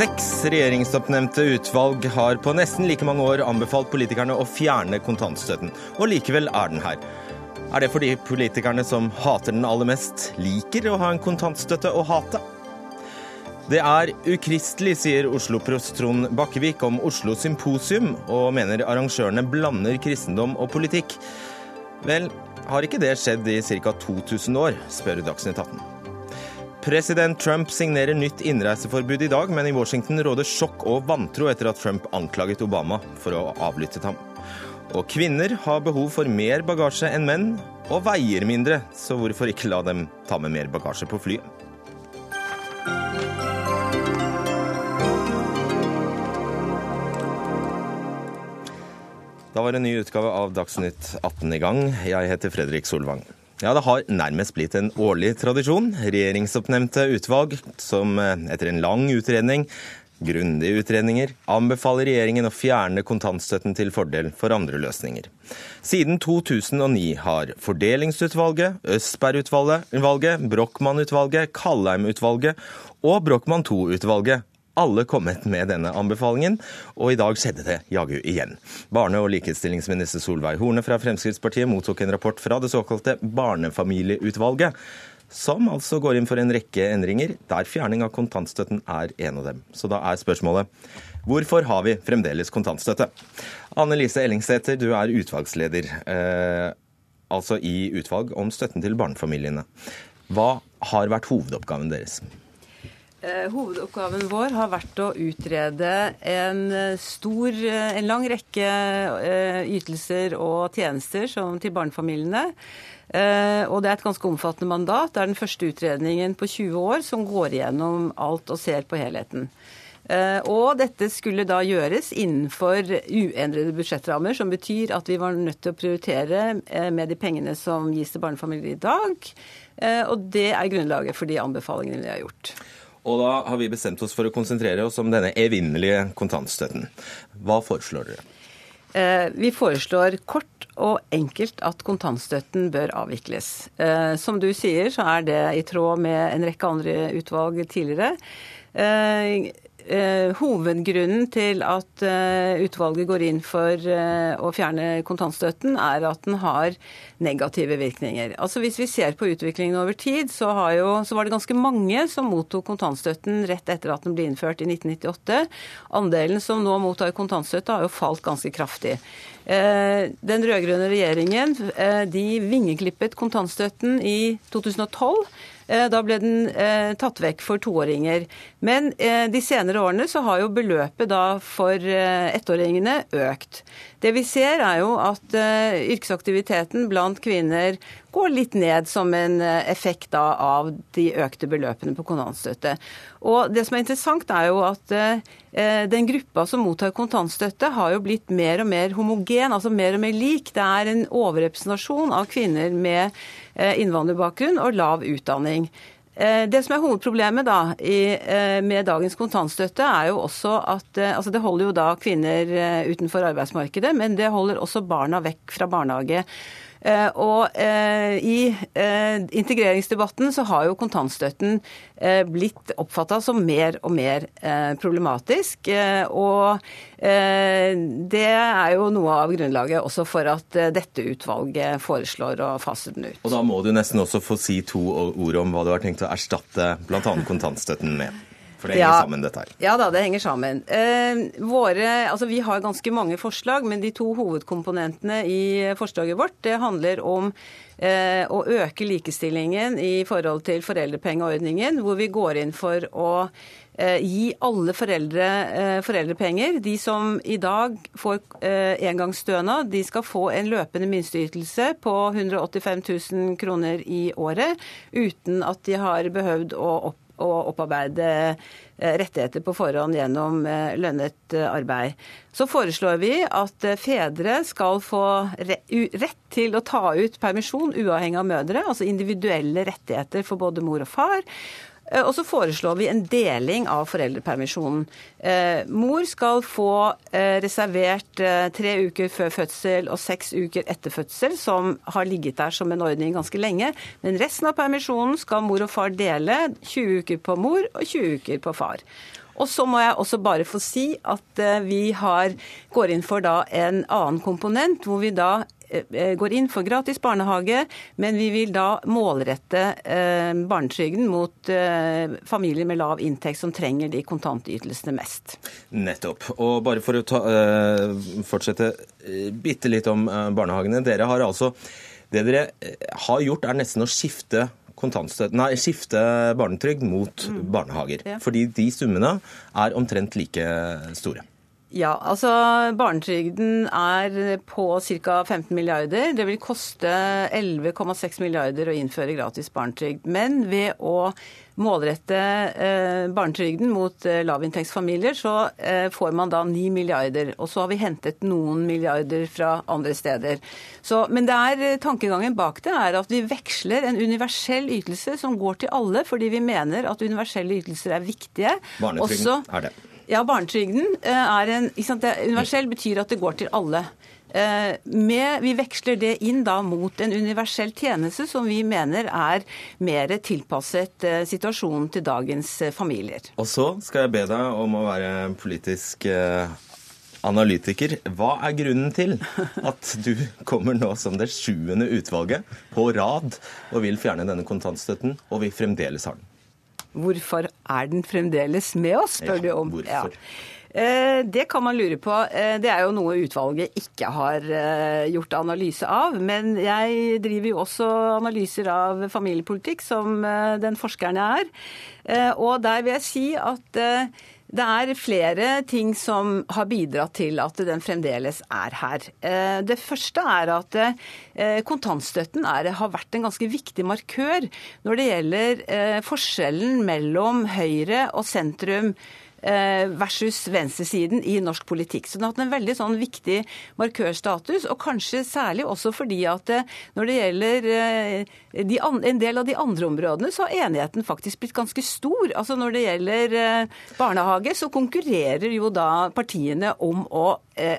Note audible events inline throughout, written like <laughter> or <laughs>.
Seks regjeringsoppnevnte utvalg har på nesten like mange år anbefalt politikerne å fjerne kontantstøtten, og likevel er den her. Er det fordi politikerne som hater den aller mest, liker å ha en kontantstøtte å hate? Det er ukristelig, sier Oslo-prost Trond Bakkevik om Oslo Symposium, og mener arrangørene blander kristendom og politikk. Vel, har ikke det skjedd i ca. 2000 år, spør Dagsnytt 18. President Trump signerer nytt innreiseforbud i dag, men i Washington råder sjokk og vantro etter at Trump anklaget Obama for å ha avlyttet ham. Og kvinner har behov for mer bagasje enn menn, og veier mindre, så hvorfor ikke la dem ta med mer bagasje på flyet? Da var en ny utgave av Dagsnytt 18 i gang. Jeg heter Fredrik Solvang. Ja, Det har nærmest blitt en årlig tradisjon. Regjeringsoppnevnte utvalg som eh, etter en lang utredning, grundige utredninger, anbefaler regjeringen å fjerne kontantstøtten til fordel for andre løsninger. Siden 2009 har Fordelingsutvalget, Østberg-utvalget, Brochmann-utvalget, Kallheim-utvalget og Brochmann II-utvalget alle kommet med denne anbefalingen, og i dag skjedde det jaggu igjen. Barne- og likestillingsminister Solveig Horne fra Fremskrittspartiet mottok en rapport fra det såkalte Barnefamilieutvalget, som altså går inn for en rekke endringer, der fjerning av kontantstøtten er en av dem. Så da er spørsmålet hvorfor har vi fremdeles kontantstøtte? Anne Lise Ellingsæter, du er utvalgsleder, eh, altså i utvalg om støtten til barnefamiliene. Hva har vært hovedoppgaven deres? Eh, hovedoppgaven vår har vært å utrede en eh, stor, eh, en lang rekke ytelser og tjenester til barnefamiliene. Og det er et ganske omfattende mandat. Det er den første utredningen på 20 år som går igjennom alt og ser på helheten. Og dette skulle da gjøres innenfor uendrede budsjettrammer, som betyr at vi var nødt til å prioritere med de pengene som gis til barnefamilier i dag. Og det er grunnlaget for de anbefalingene vi har gjort. Og da har vi bestemt oss for å konsentrere oss om denne evinnelige kontantstøtten. Hva foreslår dere? Eh, vi foreslår kort og enkelt at kontantstøtten bør avvikles. Eh, som du sier, så er det i tråd med en rekke andre utvalg tidligere. Eh, Eh, hovedgrunnen til at eh, utvalget går inn for eh, å fjerne kontantstøtten, er at den har negative virkninger. Altså Hvis vi ser på utviklingen over tid, så, jo, så, var det ganske mange som mottok kontantstøtten rett etter at den ble innført i 1998. Andelen som nå mottar kontantstøtte, har jo falt ganske kraftig. Den rød-grønne regjeringen de vingeklippet kontantstøtten i 2012. Eh, da ble den eh, tatt vekk for toåringer. Men eh, de senere årene så har jo beløpet da for ettåringene økt. Det vi ser er jo at yrkesaktiviteten blant kvinner går litt ned som en effekt da av de økte beløpene på kontantstøtte. Og det som er interessant, er jo at den gruppa som mottar kontantstøtte, har jo blitt mer og mer homogen, altså mer og mer lik. Det er en overrepresentasjon av kvinner med Eh, innvandrerbakgrunn og lav utdanning. Eh, det som er hovedproblemet da, i, med dagens kontantstøtte, er jo også at altså det holder jo da kvinner utenfor arbeidsmarkedet, men det holder også barna vekk fra barnehage. Eh, og eh, i eh, integreringsdebatten så har jo kontantstøtten blitt oppfatta som mer og mer problematisk. Og det er jo noe av grunnlaget også for at dette utvalget foreslår å fase den ut. Og da må du nesten også få si to ord om hva du har tenkt å erstatte bl.a. kontantstøtten med. For det henger ja, sammen, dette her. Ja da, det henger sammen. Eh, våre, altså Vi har ganske mange forslag, men de to hovedkomponentene i forslaget vårt det handler om eh, å øke likestillingen i forhold til foreldrepengeordningen, hvor vi går inn for å eh, gi alle foreldre eh, foreldrepenger. De som i dag får eh, engangsstønad, de skal få en løpende minsteytelse på 185 000 kroner i året, uten at de har behøvd å å opparbeide eh, rettigheter på forhånd gjennom eh, lønnet eh, arbeid. Så foreslår vi at fedre skal få rett til å ta ut permisjon uavhengig av mødre, altså individuelle rettigheter for både mor og far. Eh, og så foreslår vi en deling av foreldrepermisjonen. Eh, mor skal få eh, reservert tre uker før fødsel og seks uker etter fødsel, som har ligget der som en ordning ganske lenge. Men resten av permisjonen skal mor og far dele. 20 uker på mor og 20 uker på far. Og så må jeg også bare få si at vi har, går inn for en annen komponent, hvor vi da går inn for gratis barnehage, men vi vil da målrette eh, barnetrygden mot eh, familier med lav inntekt som trenger de kontantytelsene mest. Nettopp. Og bare for å ta, fortsette bitte litt om barnehagene. Dere har altså Det dere har gjort, er nesten å skifte Nei, skifte barnetrygd mot mm. barnehager. Ja. Fordi de summene er omtrent like store. Ja, altså Barnetrygden er på ca. 15 milliarder. Det vil koste 11,6 milliarder å innføre gratis barnetrygd. Men ved å målrette eh, barnetrygden mot eh, lavinntektsfamilier, så eh, får man da 9 milliarder. Og så har vi hentet noen milliarder fra andre steder. Så, men det er, eh, tankegangen bak det er at vi veksler en universell ytelse som går til alle, fordi vi mener at universelle ytelser er viktige. Barnetrygden Også, er det. Ja, barnetrygden eh, er en sant, Universell betyr at det går til alle. Eh, med, vi veksler det inn da mot en universell tjeneste som vi mener er mer tilpasset eh, situasjonen til dagens familier. Og så skal jeg be deg om å være politisk analytiker. Hva er grunnen til at du kommer nå som det sjuende utvalget på rad og vil fjerne denne kontantstøtten, og vi fremdeles har den? Hvorfor er den fremdeles med oss, spør ja, du om. Hvorfor? Ja. Eh, det kan man lure på. Eh, det er jo noe utvalget ikke har eh, gjort analyse av. Men jeg driver jo også analyser av familiepolitikk, som den forskeren jeg er. Og der vil jeg si at det er flere ting som har bidratt til at den fremdeles er her. Eh, det første er at eh, kontantstøtten er, har vært en ganske viktig markør når det gjelder eh, forskjellen mellom høyre og sentrum versus venstresiden i norsk politikk. Så den har hatt en veldig sånn viktig markørstatus, og kanskje særlig også fordi at eh, når det gjelder eh, de, en del av de andre områdene, så har enigheten faktisk blitt ganske stor. Altså Når det gjelder barnehage, så konkurrerer jo da partiene om å,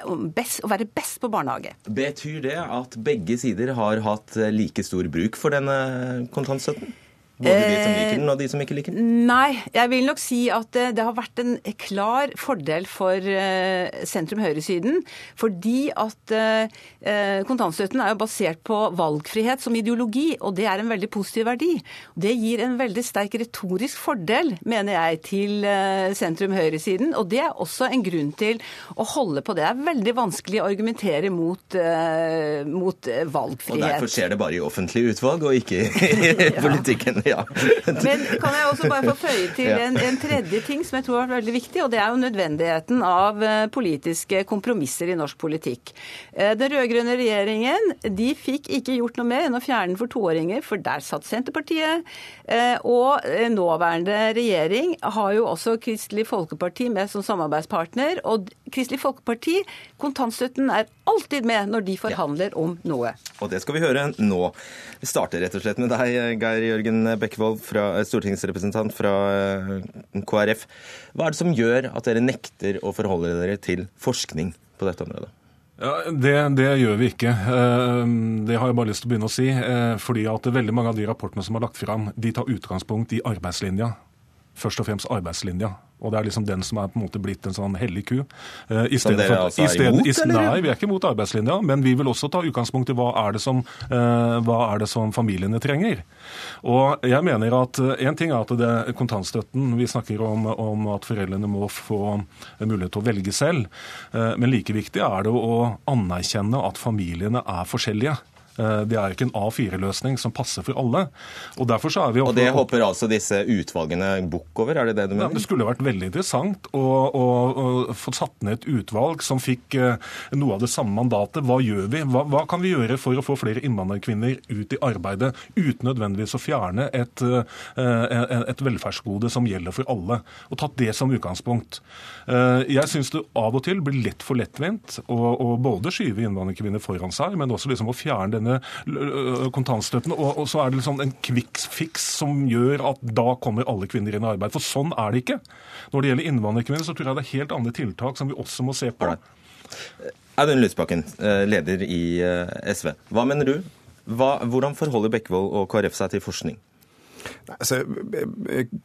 om best, å være best på barnehage. Betyr det at begge sider har hatt like stor bruk for denne kontantstøtten? Både de som liker den og de som ikke liker den? Nei, jeg vil nok si at eh, det har vært en klar fordel for eh, sentrum-høyresiden. Fordi at eh, kontantstøtten er jo basert på valgfrihet som ideologi, og det er en veldig positiv verdi. Det gir en veldig sterk retorisk fordel, mener jeg, til sentrum-høyresiden. Og det er også en grunn til å holde på det. Det er veldig vanskelig å argumentere mot, mot valgfrihet. Og derfor skjer det bare i offentlige utvalg, og ikke i <laughs> politikken? Ja. <laughs> Men kan jeg også bare få føye til en, en, tredje ting som jeg tror er veldig viktig, og det er jo nødvendigheten av eh, politiske kompromisser i norsk politikk. Eh, den rød-grønne regjeringen de fikk ikke gjort noe mer enn å fjerne den for toåringer, for der satt Senterpartiet. Eh, og nåværende regjering har jo også Kristelig Folkeparti med som samarbeidspartner. Og Kristelig Folkeparti, kontantstøtten er alltid med når de forhandler om noe. Og det skal vi høre nå. Vi starter rett og slett med deg, Geir Jørgen Bekkevold, fra, eh, stortingsrepresentant fra eh, KrF. Hva er det som gjør at dere nekter å forholde dere til forskning på dette området? Ja, det, det, gjør vi ikke. Eh, det har jeg bare lyst til å begynne å si. Fordi at veldig mange av de rapportene som er lagt fram, de tar utgangspunkt i arbeidslinja. Først og fremst arbeidslinja. Og det er liksom den som er på en måte blitt en sånn hellig ku. Uh, som dere altså er imot, eller? Nei, vi er ikke imot arbeidslinja, men vi vil også ta utgangspunkt i hva er det som, uh, hva er det som familiene trenger. Og jeg mener at uh, En ting er at det er kontantstøtten Vi snakker om, om, at foreldrene må få mulighet til å velge selv. Men like viktig er det å anerkjenne at familiene er forskjellige. Eh, det er ikke en A4-løsning som passer for alle. Og derfor så er vi... Og det hopper altså disse utvalgene bukk over, er det det du mener? Ja, det skulle vært veldig interessant å, å, å få satt ned et utvalg som fikk eh, noe av det samme mandatet. Hva gjør vi? Hva, hva kan vi gjøre for å få flere innvandrerkvinner ut i arbeidet, uten nødvendigvis å fjerne et, eh, et velferdsgode som gjelder for alle? Og tatt det som utgangspunkt. Jeg syns det av og til blir lett for lettvint å, både skyve innvandrerkvinner foran seg, men også liksom å fjerne denne kontantstøtten, og, og så er det liksom en fix som gjør at da kommer alle kvinner inn i arbeid. For sånn er det ikke. Når det gjelder innvandrerkvinner, så tror jeg det er helt andre tiltak som vi også må se på. Audun Lysbakken, leder i SV. Hva mener du? Hva, hvordan forholder Bekkevold og KrF seg til forskning? Altså,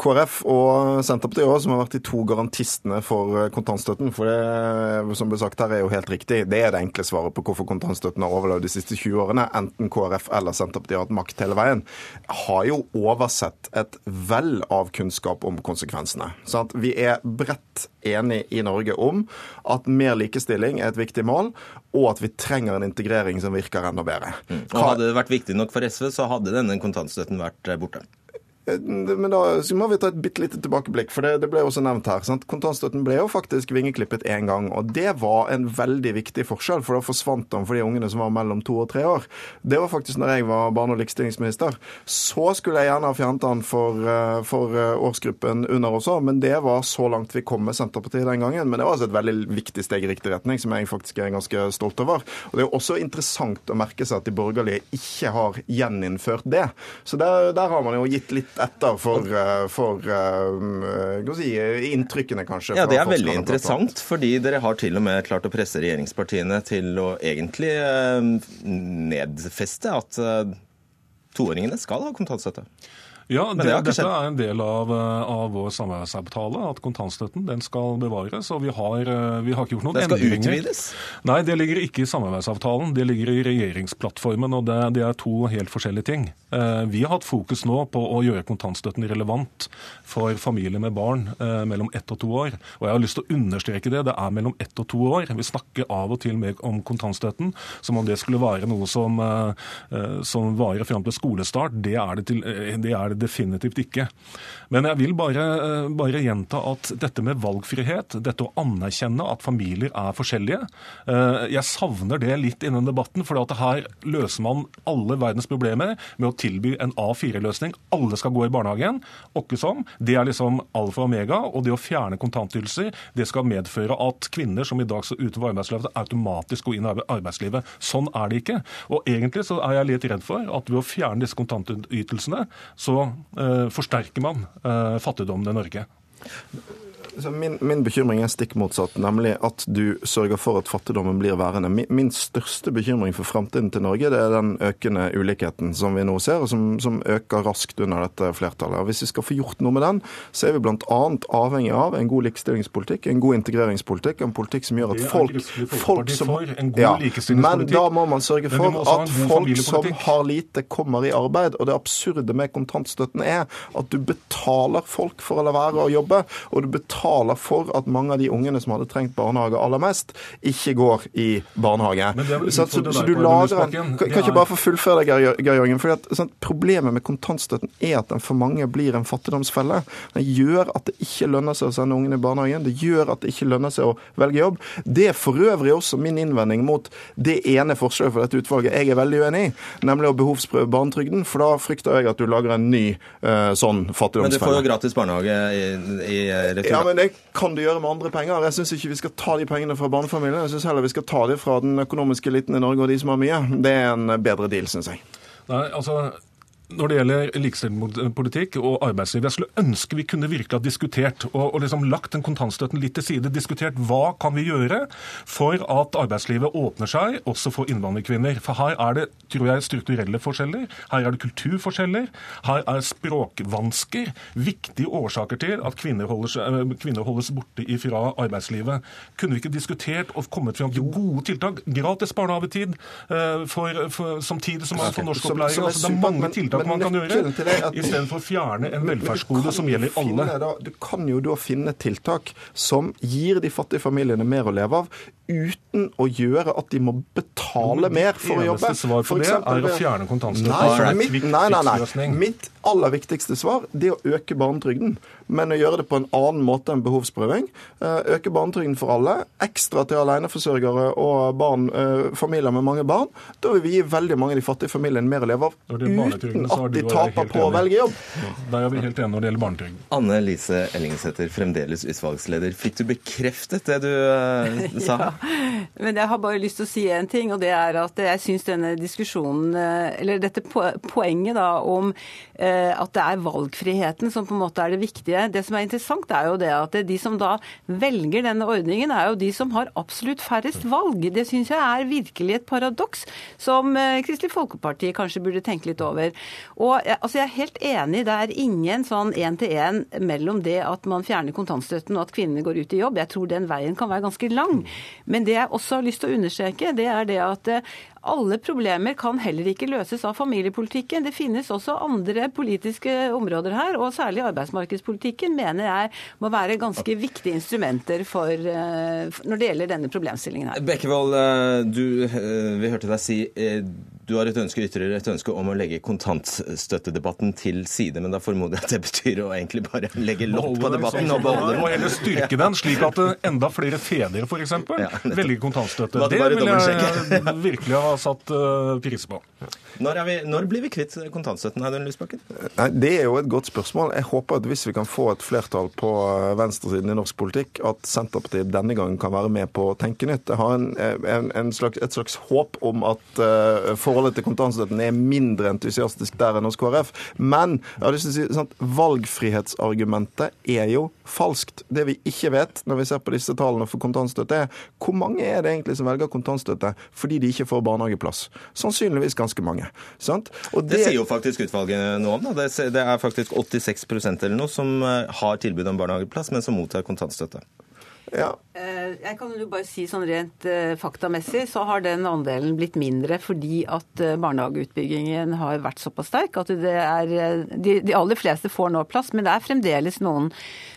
KrF og Senterpartiet også, som har vært de to garantistene for eh, kontantstøtten. For det som ble sagt her er jo helt riktig. Det er det enkle svaret på hvorfor kontantstøtten har overlevd de siste 20 årene. Enten KrF eller Senterpartiet har hatt makt hele veien. Har jo oversett et vell av kunnskap om konsekvensene. Sånn vi er bredt enige i Norge om at mer likestilling er et viktig mål, og at vi trenger en integrering som virker enda bedre. Mm. Og Hadde det vært viktig nok for SV, så hadde denne kontantstøtten vært borte. Eh, men da må vi ta et bitte lite tilbakeblikk, for det, det, ble også nevnt her. Sant? Kontantstøtten ble jo faktisk vingeklippet én gang, og det var en veldig viktig forskjell, for da forsvant den for de ungene som var mellom to og tre år. Det var faktisk når jeg var barne- og likestillingsminister. Så skulle jeg gjerne ha fjernet den for, eh, for, eh, årsgruppen under også, men det var så langt vi kom med Senterpartiet den gangen. Men det var altså et veldig viktig steg i riktig retning, som jeg faktisk er ganske stolt over. Og Det er jo også interessant å merke seg at de borgerlige ikke har gjeninnført det. Så der, der har man jo gitt litt etter for, eh, for uh, si, inntrykkene, kanskje. Ja, Det er veldig interessant, fordi dere har til og med klart å presse regjeringspartiene til å egentlig nedfeste at toåringene skal ha kontantstøtte. Ja, det, det dette er en del av, eh, av vår samarbeidsavtale, at kontantstøtten den skal bevares. og Vi har, eh, vi har ikke gjort noen endringer. Det skal utvides? Nei, det ligger ikke i samarbeidsavtalen. Det ligger i regjeringsplattformen, og det, det, er to helt forskjellige ting. Eh, vi har hatt fokus nå på å gjøre kontantstøtten relevant for familier med barn mellom ett og to år. Og jeg har lyst til å understreke det. Det er mellom ett og to år. Vi snakker av og til mer om kontantstøtten som om det skulle være noe som, som varer fram til skolestart. Det er det, til, det er det definitivt ikke. Men jeg vil bare, eh, bare, gjenta at dette med valgfrihet, dette å anerkjenne at familier er forskjellige, eh, jeg savner det litt i den debatten. For her løser man alle verdens problemer med å tilby en A4-løsning. Alle skal gå i barnehagen. Åkke som. Det er liksom alfa og omega. Og det å fjerne kontantytelser, det skal medføre at kvinner som i dag står utenfor arbeidslivet, automatisk går inn i arbeidslivet. Sånn er det ikke. Og egentlig så er jeg litt redd for at ved å fjerne disse kontantytelsene, så forsterker man eh, fattigdommen i Norge. Min, min, bekymring er stikk motsatt, nemlig at du sørger for at fattigdommen blir værende. Min, største bekymring for framtiden til Norge det er den økende ulikheten som vi nå ser, og som, som øker raskt under dette flertallet. Og Hvis vi skal få gjort noe med den, så er vi bl.a. avhengig av en god likestillingspolitikk, en god integreringspolitikk, en politikk som gjør at folk, folk som ja, Men da må man sørge for at folk som har lite, kommer i arbeid. Og det absurde med kontantstøtten er at du betaler folk for å la være å jobbe, og du betaler betaler for at mange av de ungene som hadde trengt barnehage aller mest, ikke går i barnehage. Så, så, så, du lager en Kan, kan ikke bare få fullføre det, Geir Jørgen. For at, sånn, Problemet med kontantstøtten er at den for mange blir en fattigdomsfelle. Den gjør at det ikke lønner seg å sende ungene i barnehagen. Det gjør at det ikke lønner seg å velge jobb. Det er for øvrig også min innvending mot det ene forslaget for dette utvalget jeg er veldig uenig i, nemlig å behovsprøve barnetrygden. For da frykter jeg at du lager en ny uh, sånn fattigdomsfelle. Men du får jo gratis barnehage i, i retur. Ja, men men det kan du gjøre med andre penger. Jeg syns ikke vi skal ta de pengene fra barnefamiliene. Jeg syns heller vi skal ta de fra den økonomiske eliten i Norge og de som har mye. Det er en bedre deal, syns jeg. Nei, altså når det gjelder likestillingspolitikk og arbeidsliv. Jeg skulle ønske vi kunne virkelig ha diskutert og, og liksom lagt den kontantstøtten litt til side. Diskutert hva kan vi gjøre for at arbeidslivet åpner seg også for innvandrerkvinner. For her er det tror jeg, strukturelle forskjeller, her er det kulturforskjeller, her er språkvansker viktige årsaker til at kvinner, holdes, eh, kvinner holdes borte fra arbeidslivet. Kunne vi ikke diskutert og kommet fram til gode tiltak? Gratis barnehagetid uh, for, for, samtidig som man får norskopplæring. Altså, det er mange tiltak tiltak man kan gjøre, istedenfor å fjerne en velferdsgode som gjelder alle. Da, du kan jo da finne tiltak som gir de fattige familiene mer å leve av, uten å gjøre at de må betale mer for å jobbe. Eneste svar på det er å fjerne kontantstøtten. Nei, nei, nei. Mitt aller viktigste svar det er å øke barnetrygden, men å gjøre det på en annen måte enn behovsprøving. Eh, øke barnetrygden for alle, ekstra til aleneforsørgere og barn, eh, familier med mange barn. Da vil vi gi veldig mange av de fattige familiene mer å leve av, uten at de taper på å velge jobb. Der er vi helt enige når det gjelder barnetrygden. Anne Lise Ellingsæter, fremdeles utvalgsleder. Fikk du bekreftet det du uh, sa? <laughs> Ja, men jeg har bare lyst til å si en ting, og det er at jeg syns denne diskusjonen, eller dette poenget da om uh, at det er valgfriheten som på en måte er det viktige. Det som er interessant, er jo det at de som da velger denne ordningen, er jo de som har absolutt færrest valg. Det syns jeg er virkelig et paradoks som uh, Kristelig Folkeparti kanskje burde tenke litt over. Og altså, Jeg er helt enig, det er ingen sånn én-til-én mellom det at man fjerner kontantstøtten og at kvinnene går ut i jobb. Jeg tror den veien kan være ganske lang. Men det jeg også har lyst til å understreke, det er det at alle problemer kan heller ikke løses av familiepolitikken. Det finnes også andre politiske områder her, og særlig arbeidsmarkedspolitikken mener jeg må være ganske viktige instrumenter for, eh, når det gjelder denne problemstillingen her. Bekkevold, eh, du, eh, vi hørte deg si du har et ønske, ytterligere et ønske om å legge kontantstøttedebatten til side, men da formoder jeg at det betyr å egentlig bare legge lokk på debatten og beholde den. Og heller styrke den, slik at enda flere fedre f.eks. Ja, velger kontantstøtte. Det vil jeg <laughs> virkelig ha satt uh, pris på. Når, vi, når, blir vi kvitt kontantstøtten, Audun Lysbakken? Det er jo et godt spørsmål. Jeg håper at hvis vi kan få et flertall på eh, venstresiden i norsk politikk, at Senterpartiet denne gangen kan være med på å tenke nytt. Jeg har en, en, en slags, et slags håp om at uh, forholdet til kontantstøtten er mindre entusiastisk der enn hos KrF. Men jeg har lyst til å si sånn, valgfrihetsargumentet er jo falskt. Det vi ikke vet når vi ser på disse tallene for kontantstøtte, er hvor mange er det egentlig som velger kontantstøtte fordi de ikke får barnehageplass? Sannsynligvis ganske mange. Det, det, sier jo faktisk utvalget noe om. Da. Det, er faktisk 86% eller noe som eh, har tilbud om barnehageplass, men som mottar kontantstøtte. Ja. Eh, jeg kan jo bare si sånn rent uh, faktamessig så har den andelen blitt mindre fordi at uh, barnehageutbyggingen har vært såpass sterk at det er de, de, aller fleste får nå plass, men det er fremdeles noen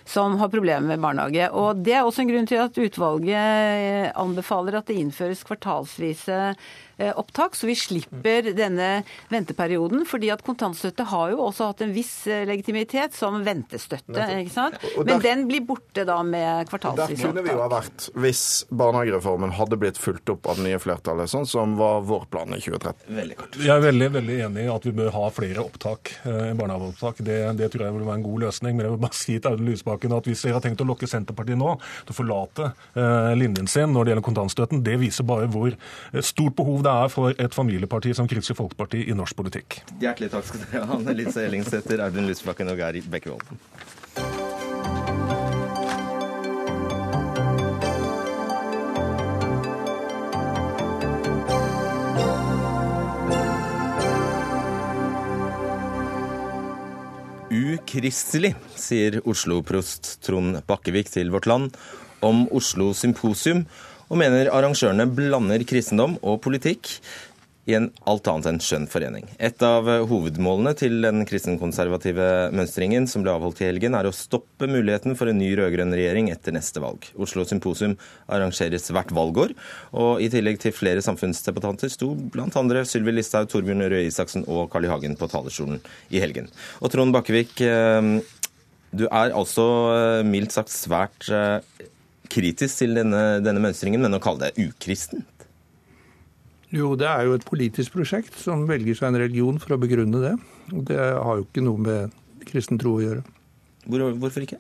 som har problemer med barnehage. Og Det er også en grunn til at utvalget anbefaler at det innføres kvartalsvise Eh, opptak, så vi slipper denne venteperioden. fordi at kontantstøtte har jo også hatt en viss eh, legitimitet som ventestøtte. ikke sant? Men den blir borte da med kvartalsvis opptak. Der kunne vi jo ha vært hvis barnehagereformen hadde blitt fulgt opp av det nye flertallet, sånn som var vår plan i 2013. Veldig kort. Jeg er veldig, veldig enig i at vi bør ha flere opptak, enn barnehageopptak. Det, det, tror jeg vil være en god løsning. Men jeg vil bare <laughs> si til Audun Lysbakken at hvis dere har tenkt å lokke Senterpartiet nå til å forlate eh, linjen sin når det gjelder kontantstøtten, det viser bare hvor stort behov det det er for et familieparti som Kristelig Folkeparti i norsk politikk. Hjertelig takk skal dere ha, Anne Lise Ellingsæter, Audun Lysbakken og Geir Bekkevold. Ukristelig, sier Oslo-prost Trond Bakkevik til Vårt Land om Oslo Symposium og mener arrangørene blander kristendom og politikk i en alt annet enn skjønn forening. Et av hovedmålene til den kristenkonservative mønstringen som ble avholdt i helgen, er å stoppe muligheten for en ny rød-grønn regjering etter neste valg. Oslo Symposium arrangeres hvert valgår, og i tillegg til flere samfunnsdebattanter sto bl.a. Sylvi Listhaug, Torbjørn Røe Isaksen og Carl I. Hagen på talerstolen i helgen. Og Trond Bakkevik, eh, du er altså eh, mildt sagt svært eh, kritisk til denne, denne mønstringen, men å kalle det ukristent? Jo, det er jo et politisk prosjekt som velger seg en religion for å begrunne det. Og det har jo ikke noe med kristen tro å gjøre. Hvor, hvorfor ikke?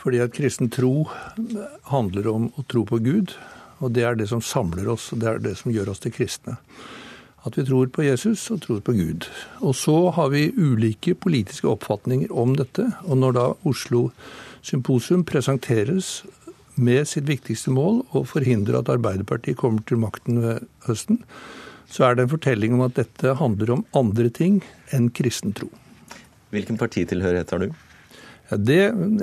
Fordi at kristen tro handler om å tro på Gud. Og det er det som samler oss, og det er det som gjør oss til kristne. At vi tror på Jesus og tror på Gud. Og så har vi ulike politiske oppfatninger om dette. Og når da Oslo Symposium presenteres med sitt viktigste mål å forhindre at Arbeiderpartiet kommer til makten ved høsten, så er det en fortelling om at dette handler om andre ting enn kristen tro. Hvilken partitilhørighet har du? Ja, det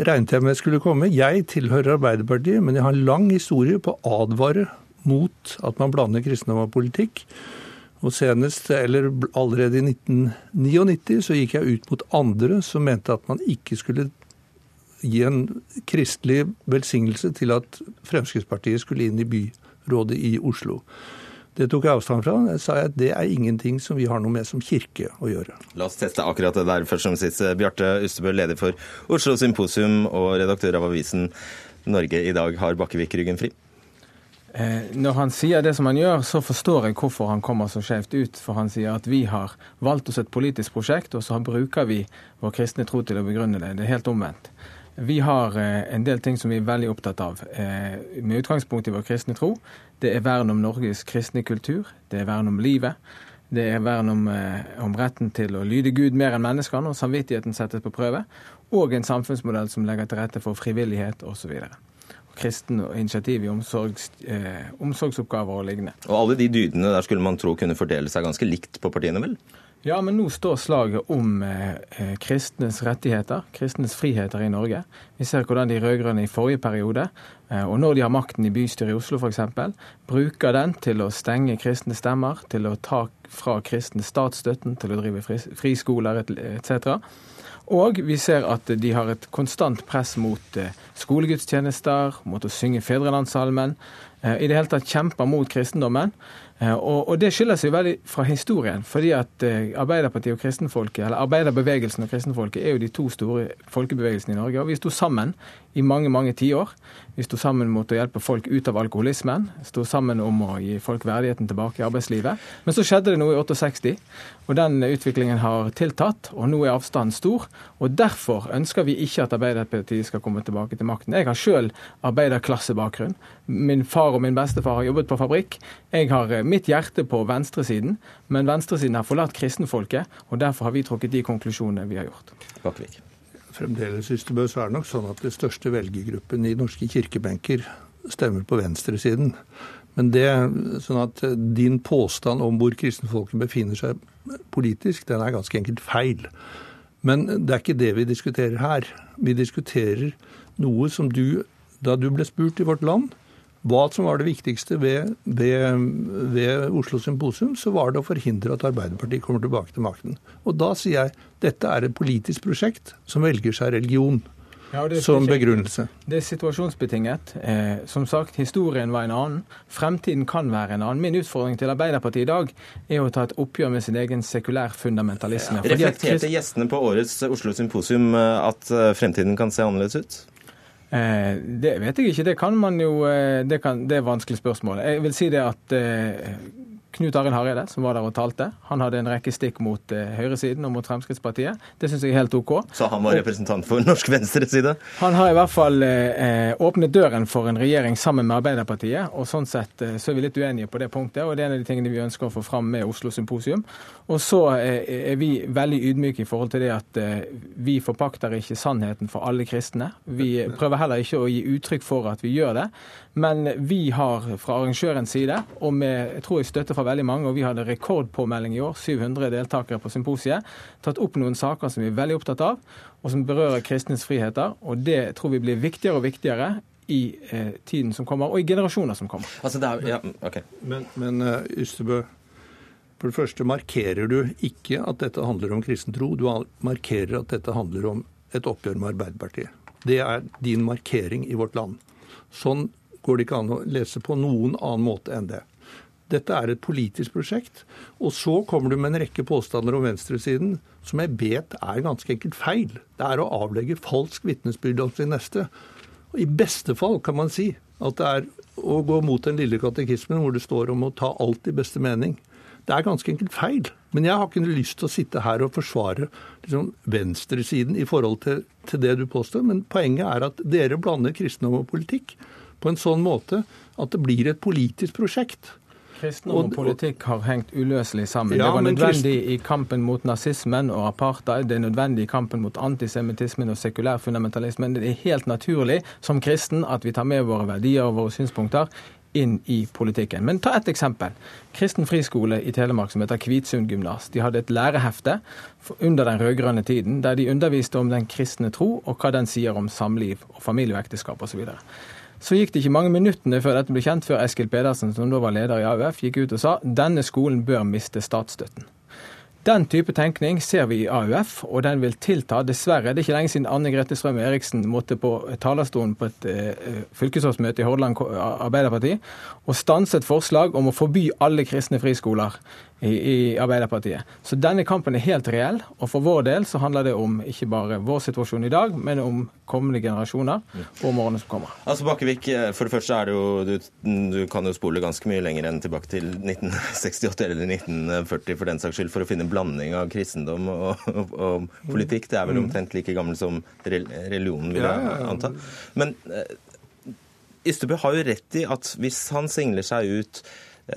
regnet jeg med skulle komme. Jeg tilhører Arbeiderpartiet, men jeg har en lang historie på å advare mot at man blander kristendom og politikk. Og senest, eller allerede i 1999, så gikk jeg ut mot andre som mente at man ikke skulle gi en kristelig velsignelse til at Fremskrittspartiet skulle inn i byrådet i Oslo. Det tok jeg avstand fra. Jeg sa at det er ingenting som vi har noe med som kirke å gjøre. La oss teste akkurat det der først som sist. Bjarte Ustebø, leder for Oslo Symposium og redaktør av avisen Norge i dag. Har Bakkevik ryggen fri? Eh, når han sier det som han gjør, så forstår jeg hvorfor han kommer så skjevt ut. For han sier at vi har valgt oss et politisk prosjekt, og så bruker vi vår kristne tro til å begrunne det. Det er helt omvendt. Vi har eh, en del ting som vi er veldig opptatt av. Eh, med utgangspunkt i vår kristne tro. Det er vern om Norges kristne kultur. Det er vern om livet. Det er vern om, eh, om retten til å lyde Gud mer enn menneskene, og samvittigheten settes på prøve. Og en samfunnsmodell som legger til rette for frivillighet osv kristen initiativ i omsorgs, eh, omsorgsoppgaver og lignende. Og alle de dydene der skulle man tro kunne fordele seg ganske likt på partiene, vel? Ja, men nå står slaget om eh, eh, kristnes rettigheter, kristnes friheter i Norge. Vi ser hvordan de rød-grønne i forrige periode, eh, og når de har makten i bystyret i Oslo f.eks., bruker den til å stenge kristne stemmer, til å ta fra kristne statsstøtten, til å drive friskoler etc. Og vi ser at de har et konstant press mot eh, skolegudstjenester, mot å synge fedrelandssalmen. Eh, I det hele tatt kjemper mot kristendommen. Eh, og, og, det skiller seg veldig fra historien. fordi at eh, Arbeiderpartiet og kristenfolket, eller Arbeiderbevegelsen og kristenfolket er jo de to store folkebevegelsene i Norge. og Vi sto sammen i mange mange tiår. Vi sto sammen mot å hjelpe folk ut av alkoholismen. Sto sammen om å gi folk verdigheten tilbake i arbeidslivet. Men så skjedde det noe i 68, og den utviklingen har tiltatt. Og nå er avstanden stor. Og derfor ønsker vi ikke at Arbeiderpartiet skal komme tilbake til makten. Jeg har sjøl arbeiderklassebakgrunn. Min far og min bestefar har jobbet på fabrikk. Jeg har eh, mitt hjerte på venstresiden, men venstresiden har forlatt kristenfolket, og derfor har vi trukket de konklusjonene vi har gjort. Bakvik. Fremdeles Ystebø, så er det nok sånn at det største velgergruppen i norske kirkebenker stemmer på venstresiden. Men det, sånn at din påstand om hvor kristenfolket befinner seg politisk, den er ganske enkelt feil. Men det er ikke det vi diskuterer her. Vi diskuterer noe som du, da du ble spurt i Vårt Land, hva som var det viktigste ved, ved, ved, Oslo Symposium, så var det å forhindre at Arbeiderpartiet kommer tilbake til makten. Og da sier jeg dette er et politisk prosjekt som velger seg religion. Ja, som begrunnelse. Det er situasjonsbetinget. Eh, som sagt, historien var en annen. Fremtiden kan være en annen. Min utfordring til Arbeiderpartiet i dag er å ta et oppgjør med sin egen sekulær fundamentalisme. Ja. Reflekterte gjestene på årets Oslo Symposium eh, at eh, fremtiden kan se annerledes ut? Eh, det vet jeg ikke. Det kan man jo eh, Det, kan, det er et vanskelig spørsmål. Jeg vil si det at eh, Knut Arild Hareide, som var der og talte, han hadde en rekke stikk mot eh, høyresiden og mot Fremskrittspartiet. Det syns jeg er helt OK. Så han var representant for norsk venstreside? Han har i hvert fall eh, åpnet døren for en regjering sammen med Arbeiderpartiet, og sånn sett eh, så er vi litt uenige på det punktet. og Det er en av de tingene vi ønsker å få fram med Oslo Symposium. Og så eh, er vi veldig ydmyke i forhold til det at eh, vi forpakter ikke sannheten for alle kristne. Vi prøver heller ikke å gi uttrykk for at vi gjør det. Men vi har fra arrangørens side, og med jeg tror jeg støtte fra veldig mange, og vi hadde rekordpåmelding i år, 700 deltakere på symposiet, tatt opp noen saker som vi er veldig opptatt av, og som berører kristnes friheter. Og det tror vi blir viktigere og viktigere i eh, tiden som kommer, og i generasjoner som kommer. Altså er, ja, okay. Men, men uh, Ystebø, for det første markerer du ikke at dette handler om kristen tro. Du markerer at dette handler om et oppgjør med Arbeiderpartiet. Det er din markering i vårt land. Sånn går det ikke an å lese på noen annen måte enn det. Dette er et politisk prosjekt. Og så kommer du med en rekke påstander om venstresiden som jeg vet er ganske enkelt feil. Det er å avlegge falsk vitnesbyrd om sin neste. Og I beste fall kan man si at det er å gå mot den lille katekismen hvor det står om å ta alt i beste mening. Det er ganske enkelt feil. Men jeg har ikke lyst til å sitte her og forsvare liksom, venstresiden i forhold til, til det du påstår. Men poenget er at dere blander kristendom og politikk på en sånn måte at det blir et politisk prosjekt. Kristendom og politikk har hengt uløselig sammen. Ja, det var nødvendig i kampen mot nazismen og apartheid, det er nødvendig i kampen mot antisemittismen og sekulær fundamentalismen. Det er helt naturlig som kristen at vi tar med våre verdier og våre synspunkter inn i politikken. Men ta et eksempel. Kristen friskole i Telemark som heter Kvitsund gymnas. De hadde et lærehefte under den rød-grønne tiden der de underviste om den kristne tro og hva den sier om samliv og familie og ekteskap osv. Så gikk det ikke mange minuttene før dette ble kjent, før Eskil Pedersen, som da var leder i AUF, gikk ut og sa denne skolen bør miste statsstøtten. Den type tenkning ser vi i AUF, og den vil tilta. Dessverre. Det er ikke lenge siden Anne Grete Strøm Eriksen måtte på talerstolen på et eh, fylkesårsmøte i Hordaland Arbeiderparti og et forslag om å forby alle kristne friskoler i, i, Arbeiderpartiet. Så denne kampen er helt reell, og for vår del så handler det om ikke bare vår situasjon i dag, men om kommende generasjoner og om årene som kommer. Altså Bakkevik, eh, for det første er det jo du, du, kan jo spole ganske mye lenger enn tilbake til 1968 eller 1940 for den saks skyld, for å finne en blanding av kristendom og, og, og politikk. Det er vel mm. omtrent like gammel som religionen, vil jeg anta. Men eh, Ystebø har jo rett i at hvis han singler seg ut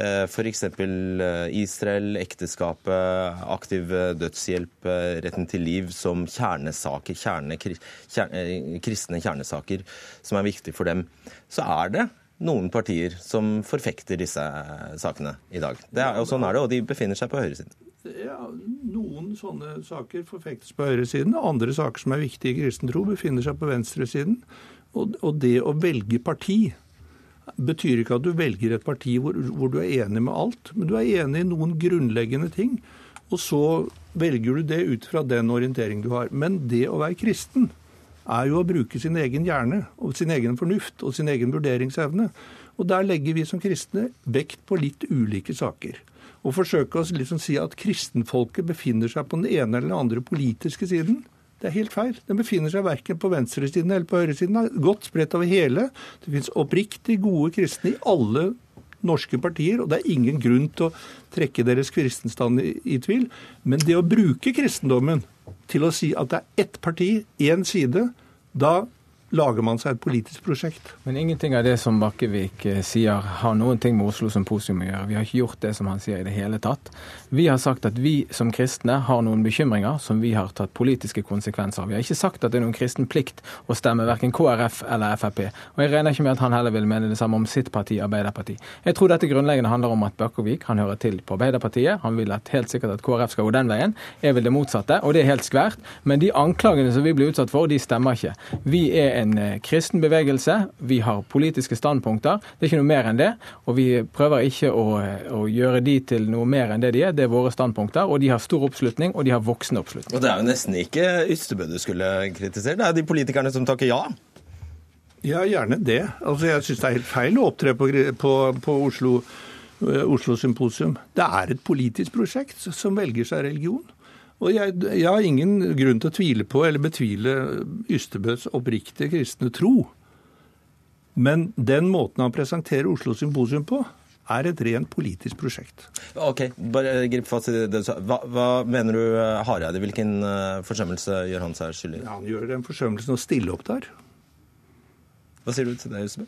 F.eks. Eh, Israel, ekteskapet, aktiv eh, dødshjelp, retten til liv som kjernesaker, kjerne, kjerne, kristne kjernesaker som er viktige for dem. Så er det noen partier som forfekter disse sakene i dag. Er, og Sånn er det, og de befinner seg på høyresiden. Ja, Noen sånne saker forfektes på høyresiden. Andre saker som er viktige i kristen tro, befinner seg på venstresiden. Og, og det å velge parti betyr ikke at du velger et parti hvor, hvor, du er enig med alt, men du er enig i noen grunnleggende ting. Og så velger du det ut fra den orientering du har. Men det å være kristen er jo å bruke sin egen hjerne og sin egen fornuft og sin egen vurderingsevne. Og der legger vi som kristne vekt på litt ulike saker. Og forsøke å liksom si at kristenfolket befinner seg på den ene eller den andre politiske siden. Det er helt feil. Den befinner seg verken på venstresiden eller på høyresiden. Den er godt spredt over hele. Det finnes oppriktig gode kristne i alle norske partier, og det er ingen grunn til å trekke deres kristenstand i, i tvil. Men det å bruke kristendommen til å si at det er ett parti, én side, da lager man seg et politisk prosjekt. Men ingenting av det som Bakkevik eh, sier har noen ting med Oslo Symposium å gjøre. Vi har ikke gjort det som han sier i det hele tatt. Vi har sagt at vi som kristne har noen bekymringer som vi har tatt politiske konsekvenser av. Vi har ikke sagt at det er noen kristen plikt å stemme verken KrF eller Frp. Og jeg regner ikke med at han heller vil mene det samme om sitt parti, Arbeiderparti. Jeg tror dette grunnleggende handler om at Bakkevik han hører til på Arbeiderpartiet. Han vil at helt sikkert at KrF skal gå den veien. Jeg vil det motsatte, og det er helt skvært. Men de anklagene som vi blir utsatt for, de stemmer ikke. Vi er en eh, kristen bevegelse. Vi har politiske standpunkter. Det er ikke noe mer enn det. Og vi prøver ikke å, å, gjøre de til noe mer enn det de er. Det er våre standpunkter. Og de har stor oppslutning, og de har voksende oppslutning. Og det er jo nesten ikke Ystebø du skulle kritisere, det er de politikerne som takker ja. Ja, gjerne det. Altså, jeg syns det er helt feil å opptre på, på, på Oslo, Oslo Symposium. Det er et politisk prosjekt som velger seg religion. Og jeg, jeg, har ingen grunn til å tvile på eller betvile Ystebøs oppriktige kristne tro. Men den måten han presenterer Oslo Symposium på, er et rent politisk prosjekt. Ok, bare grip fatt i det du hva, hva mener du eh, Hareide? Hvilken uh, forsømmelse gjør han seg skyldig i? Ja, han gjør den forsømmelsen å stille opp der. Hva sier du til det, Ystebø?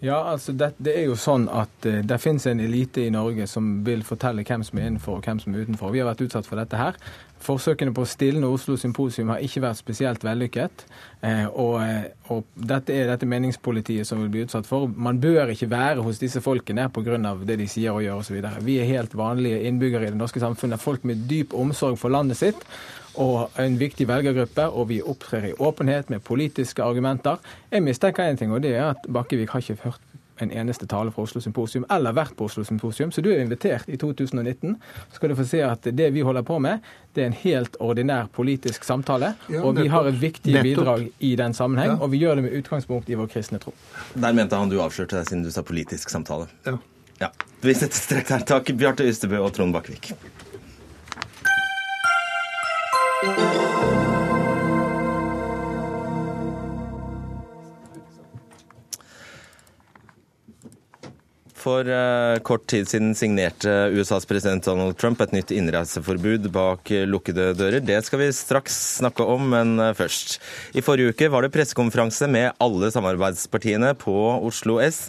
Ja, altså det, det, er jo sånn at uh, det finnes en elite i Norge som vil fortelle hvem som er innenfor og hvem som er utenfor. Vi har vært utsatt for dette her. Forsøkene på å stilne Oslo Symposium har ikke vært spesielt vellykket. Uh, og, uh, og, dette er dette meningspolitiet som vil bli utsatt for. Man bør ikke være hos disse folkene pga. det de sier og gjør osv. Vi er helt vanlige innbyggere i det norske samfunnet. Folk med dyp omsorg for landet sitt og en viktig velgergruppe, og vi opptrer i åpenhet med politiske argumenter. Jeg mistenker én ting, og det er at Bakkevik har ikke hørt en eneste tale fra Oslo Symposium, eller vært på Oslo Symposium. Så du er invitert i 2019. Så skal du få se at det vi holder på med, det er en helt ordinær politisk samtale. Ja, og vi har et viktig bidrag i den sammenheng, ja. og vi gjør det med utgangspunkt i vår kristne tro. Der mente han du avslørte deg siden du sa politisk samtale. Ja. ja. Vi setter strek her. Takk, Bjarte Ystebø og Trond Bakkevik. For uh, kort tid siden signerte USAs president Donald Trump et nytt innreiseforbud bak lukkede dører. Det skal vi straks snakke om, men uh, først. I forrige uke var det pressekonferanse med alle samarbeidspartiene på Oslo S.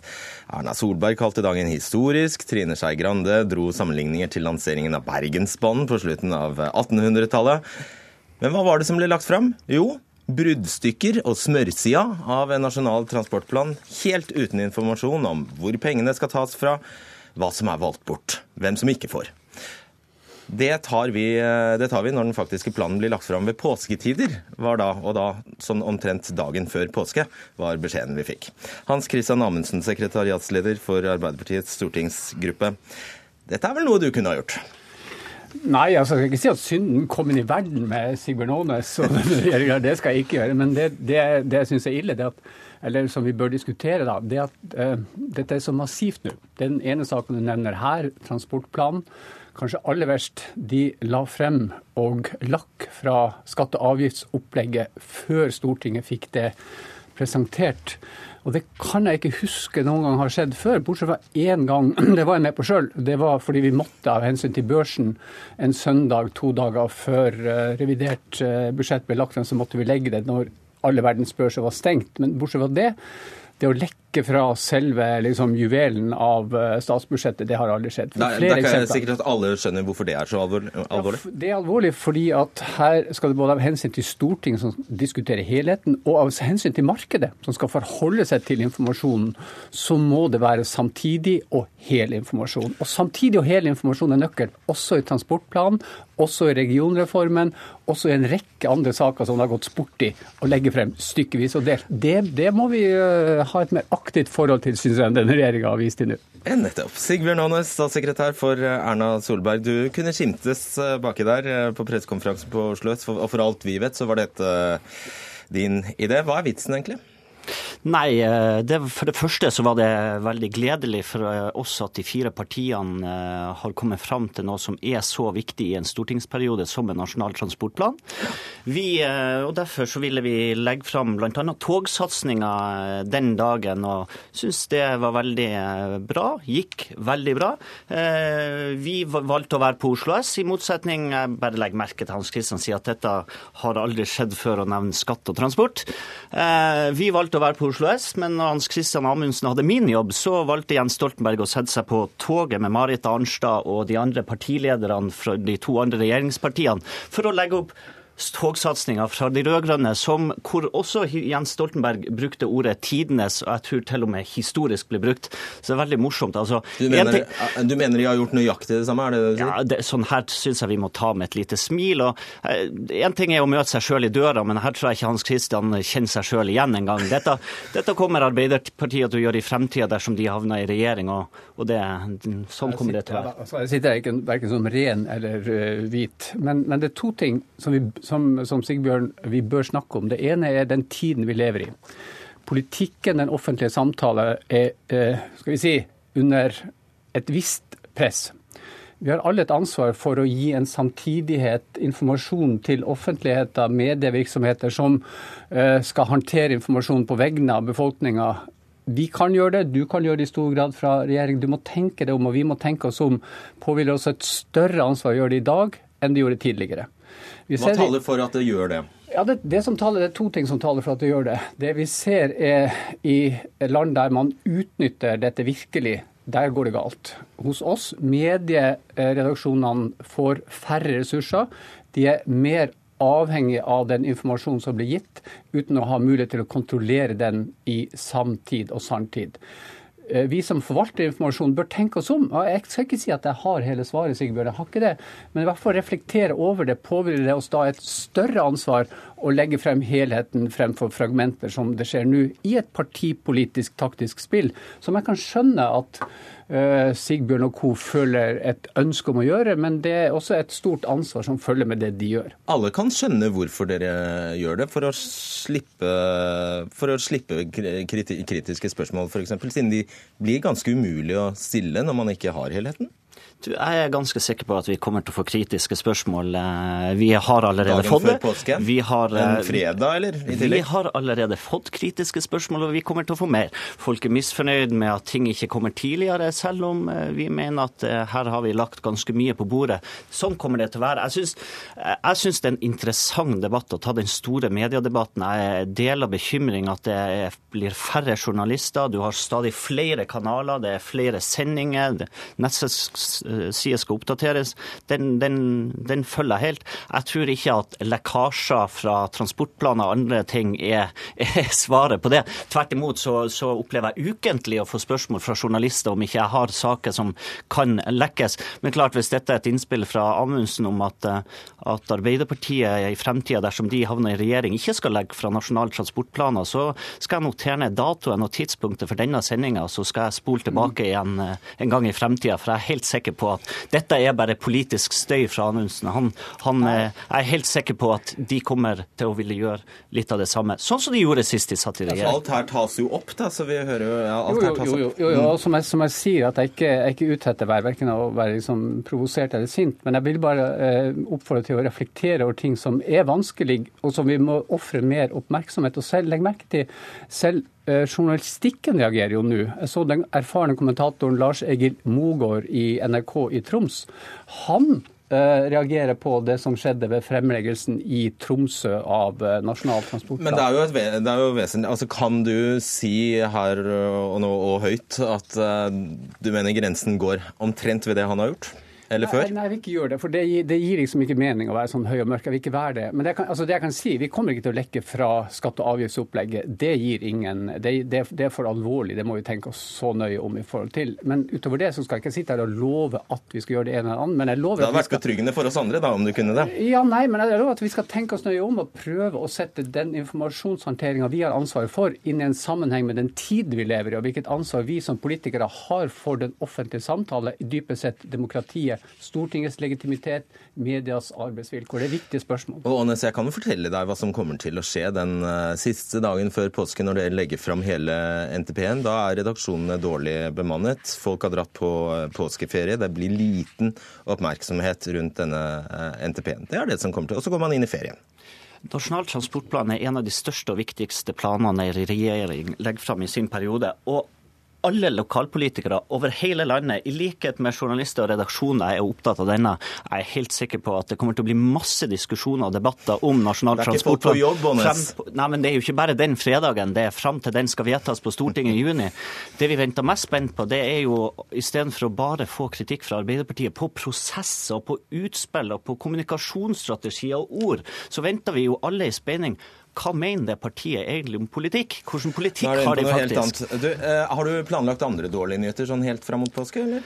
Erna Solberg kalte dagen historisk. Trine Skei Grande dro sammenligninger til lanseringen av Bergensbanen på slutten av 1800-tallet. Men hva var det som ble lagt fram? Jo, bruddstykker og smørsida av en nasjonal transportplan helt uten informasjon om hvor pengene skal tas fra, hva som er valgt bort, hvem som ikke får. Det tar, vi, det tar vi når den faktiske planen blir lagt fram ved påsketider, var da, og da sånn omtrent dagen før påske, var beskjeden vi fikk. Hans Christian Amundsen, sekretariatsleder for Arbeiderpartiets stortingsgruppe. Dette er vel noe du kunne ha gjort? Nei, altså, jeg skal ikke si at synden kom inn i verden med Sigbjørn Aanes. <laughs> Det skal jeg ikke gjøre. Men det, det, det jeg syns er ille, at, eller som vi bør diskutere, da, det at uh, dette er så massivt nå. Den ene saken du nevner her, transportplanen, kanskje aller verst, de la frem og lakk fra skatte- og avgiftsopplegget før Stortinget fikk det presentert. Og det kan jeg ikke huske noen gang har skjedd før, bortsett fra én gang. <clears throat> Det var jeg med på sjøl. Det var fordi vi måtte av hensyn til børsen en søndag to dager før eh, revidert eh, budsjett ble lagt frem, så måtte vi legge det når alle verdens børser var stengt. Men bortsett fra det, det å lekke fra selve liksom, juvelen av uh, statsbudsjettet, det har aldri skjedd. Nei, det er ikke sikkert at alle skjønner hvorfor det er så alvorlig. Ja, det er alvorlig fordi at her skal det både av hensyn til Stortinget, som diskuterer helheten, og av hensyn til markedet, som skal forholde seg til informasjonen, så må det være samtidig og hel informasjon. Og samtidig og hel informasjon er nøkkel, også i transportplanen, også i regionreformen, også i en rekke andre saker som det har gått sport i å legge frem stykkevis og delt. Det, det må vi uh, ha et mer aktivt forhold til, syns jeg, denne regjeringa har vist til nå. Nettopp. Sigbjørn Aanes, statssekretær for eh, Erna Solberg. Du kunne skimtes eh, baki der på pressekonferansen på Oslo og for alt vi vet så var dette din idé. Hva er vitsen egentlig? Nei, eh, det, for det første så var det veldig gledelig for eh, oss at de fire partiene eh, har kommet fram til noe som er så viktig i en stortingsperiode som en nasjonal transportplan. Vi, og Derfor så ville vi legge fram bl.a. togsatsinga den dagen, og syns det var veldig bra. Gikk veldig bra. Vi valgte å være på Oslo S, i motsetning Jeg bare legger merke til Hans Kristian sier at dette har aldri skjedd før å nevne skatt og transport. Vi valgte å være på Oslo S, men når Hans Christian Amundsen hadde min jobb, så valgte Jens Stoltenberg å sette seg på toget med Marit Arnstad og de andre partilederne fra de to andre regjeringspartiene for å legge opp togsatsinga fra de rød-grønne, hvor også Jens Stoltenberg brukte ordet 'tidenes', og jeg tror til og med historisk ble brukt. Så det er veldig morsomt. Altså, du, mener, du, mener, de har gjort nøyaktig det samme? er det det du sier? Ja, det, sånn her syns jeg vi må ta med et lite smil. og Én eh, ting er å møte seg sjøl i døra, men her tror jeg ikke Hans Christian kjenner seg sjøl igjen engang. Dette, <laughs> dette kommer Arbeiderpartiet til å gjøre i fremtida dersom de havner i regjering, og, og det, sånn kommer det til å være. Altså, jeg sitter ikke verken som ren eller uh, hvit, men, men det er to ting som vi som, som Sigbjørn vi bør snakke om. Det ene er den tiden vi lever i. Politikken, den offentlige samtale, er eh, skal vi si, under et visst press. Vi har alle et ansvar for å gi en samtidighet, informasjon til offentligheter, medievirksomheter som eh, skal håndtere informasjon på vegne av befolkninga. Vi kan gjøre det, du kan gjøre det i stor grad fra regjering. Du må tenke det om, og vi må tenke oss om. Påhviler oss et større ansvar å gjøre det i dag enn det gjorde tidligere. Hva taler for at det gjør det? Ja, det, det, taler, det, er to ting som taler for at det gjør det. Det vi ser er i land der man utnytter dette virkelig, der går det galt. Hos oss, medieredaksjonene får færre ressurser. De er mer avhengig av den informasjonen som blir gitt, uten å ha mulighet til å kontrollere den i samtid og sanntid. Eh, vi som forvalter informasjon, bør tenke oss om. Jeg skal ikke si at jeg har hele svaret, Sigbjørn, jeg har ikke det. Men i hvert fall reflektere over det. Påhviler det oss da et større ansvar å legge frem helheten fremfor fragmenter, som det skjer nå, i et partipolitisk taktisk spill, som jeg kan skjønne at Sigbjørn og co. føler et ønske om å gjøre, men det er også et stort ansvar som følger med det de gjør. Alle kan skjønne hvorfor dere gjør det, for å slippe, for å slippe kritiske spørsmål f.eks., siden de blir ganske umulig å stille når man ikke har helheten? Du, jeg er ganske sikker på at vi kommer til å få kritiske spørsmål. Eh, vi har allerede Dagen fått det. Dagen før påske? Vi har, en eh, fredag, eller? Vi har allerede fått kritiske spørsmål, og vi kommer til å få mer. Folk er misfornøyd med at ting ikke kommer tidligere, selv om eh, vi mener at her har vi lagt ganske mye på bordet. Sånn kommer det til å være. Jeg syns, det er en interessant debatt å ta den store mediedebatten. Jeg deler bekymring at det blir færre journalister. Du har stadig flere kanaler, det er flere sendinger. Nettsets sider skal oppdateres, den, den, den, følger helt. Jeg tror ikke at lekkasjer fra transportplaner og andre ting er, er svaret på det. Tvert imot så, så, opplever jeg ukentlig å få spørsmål fra journalister om ikke jeg har saker som kan lekkes. Men klart, hvis dette er et innspill fra Amundsen om at, at Arbeiderpartiet i fremtida, dersom de havner i regjering, ikke skal legge fra nasjonale transportplaner, så skal jeg notere ned datoen og tidspunktet for denne sendinga, så skal jeg spole tilbake igjen en gang i fremtida. For jeg er helt sikker sikker på at dette er bare politisk støy fra Anundsen. Han, han er helt sikker på at de kommer til å ville gjøre litt av det samme, sånn som de gjorde sist de satt i regjering. Alt her tas jo opp, da, så vi hører jo ja, alt jo, her tas jo, jo, opp. jo, jo. Som, jeg, som jeg sier, at jeg ikke jeg er ikke ute etter å være verken å være liksom provosert eller sint, men jeg vil bare eh, oppfordre til å reflektere over ting som er vanskelig, og som vi må ofre mer oppmerksomhet. Og selv, legge merke til, selv eh, journalistikken reagerer jo nå. Jeg så den erfarne kommentatoren Lars Egil Mogård i NRK i Troms. Han eh, reagerer på det som skjedde ved fremleggelsen i Tromsø av eh, Nasjonal transportplan. Men det er jo, et, det er jo vesentlig altså, Kan du si her og nå og høyt at eh, du mener grensen går omtrent ved det han har gjort? Eller før? Nei, nei, jeg vil ikke gjøre det. For det gir, det gir liksom ikke mening å være sånn høy og mørk. Jeg vil ikke være det. Men det, kan, altså det jeg kan si, vi kommer ikke til å lekke fra skatte- og avgiftsopplegget. Det gir ingen det, det, er for alvorlig. Det må vi tenke oss så nøye om i forhold til. Men utover det så skal jeg ikke sitte her og love at vi skal gjøre det ene eller annet. Men jeg lover Det hadde vært skal betryggende for oss andre da, om du kunne det. ja, nei, men jeg lover at vi skal tenke oss nøye om og prøve å sette den informasjonshåndteringa vi har ansvaret for, inn i en sammenheng med den tid vi lever i, og hvilket ansvar vi som politikere har for den offentlige samtale, dypest sett demokratiet, Stortingets legitimitet, medias arbeidsvilkår. Det er viktige spørsmål. Og Ånes, jeg kan jo fortelle deg hva som kommer til å skje den eh, siste dagen før påske når dere legger fram hele NTP-en. Da er redaksjonene dårlig bemannet. Folk har dratt på eh, påskeferie. Det blir liten oppmerksomhet rundt denne eh, NTP-en. Det er det som kommer til. Og så går man inn i ferien. Nasjonal transportplan er en av de største og viktigste planene en regjering legger fram i sin periode. og alle lokalpolitikere over hele landet, i likhet med journalister og redaksjoner, er opptatt av denne. Jeg er helt sikker på at det kommer til å bli masse diskusjoner og debatter om Nasjonal transportplan. Nei, men det er jo ikke bare den fredagen. Det er fram til den skal vedtas på Stortinget i juni. Det vi venter mest spent på, det er jo istedenfor å bare få kritikk fra Arbeiderpartiet på prosesser, på utspill og på kommunikasjonsstrategier og ord, så venter vi jo alle i spenning. Hva mener det partiet egentlig om politikk? Hvilken politikk har de faktisk? Du, eh, har du planlagt andre dårlige nyheter sånn helt fram mot påske, eller?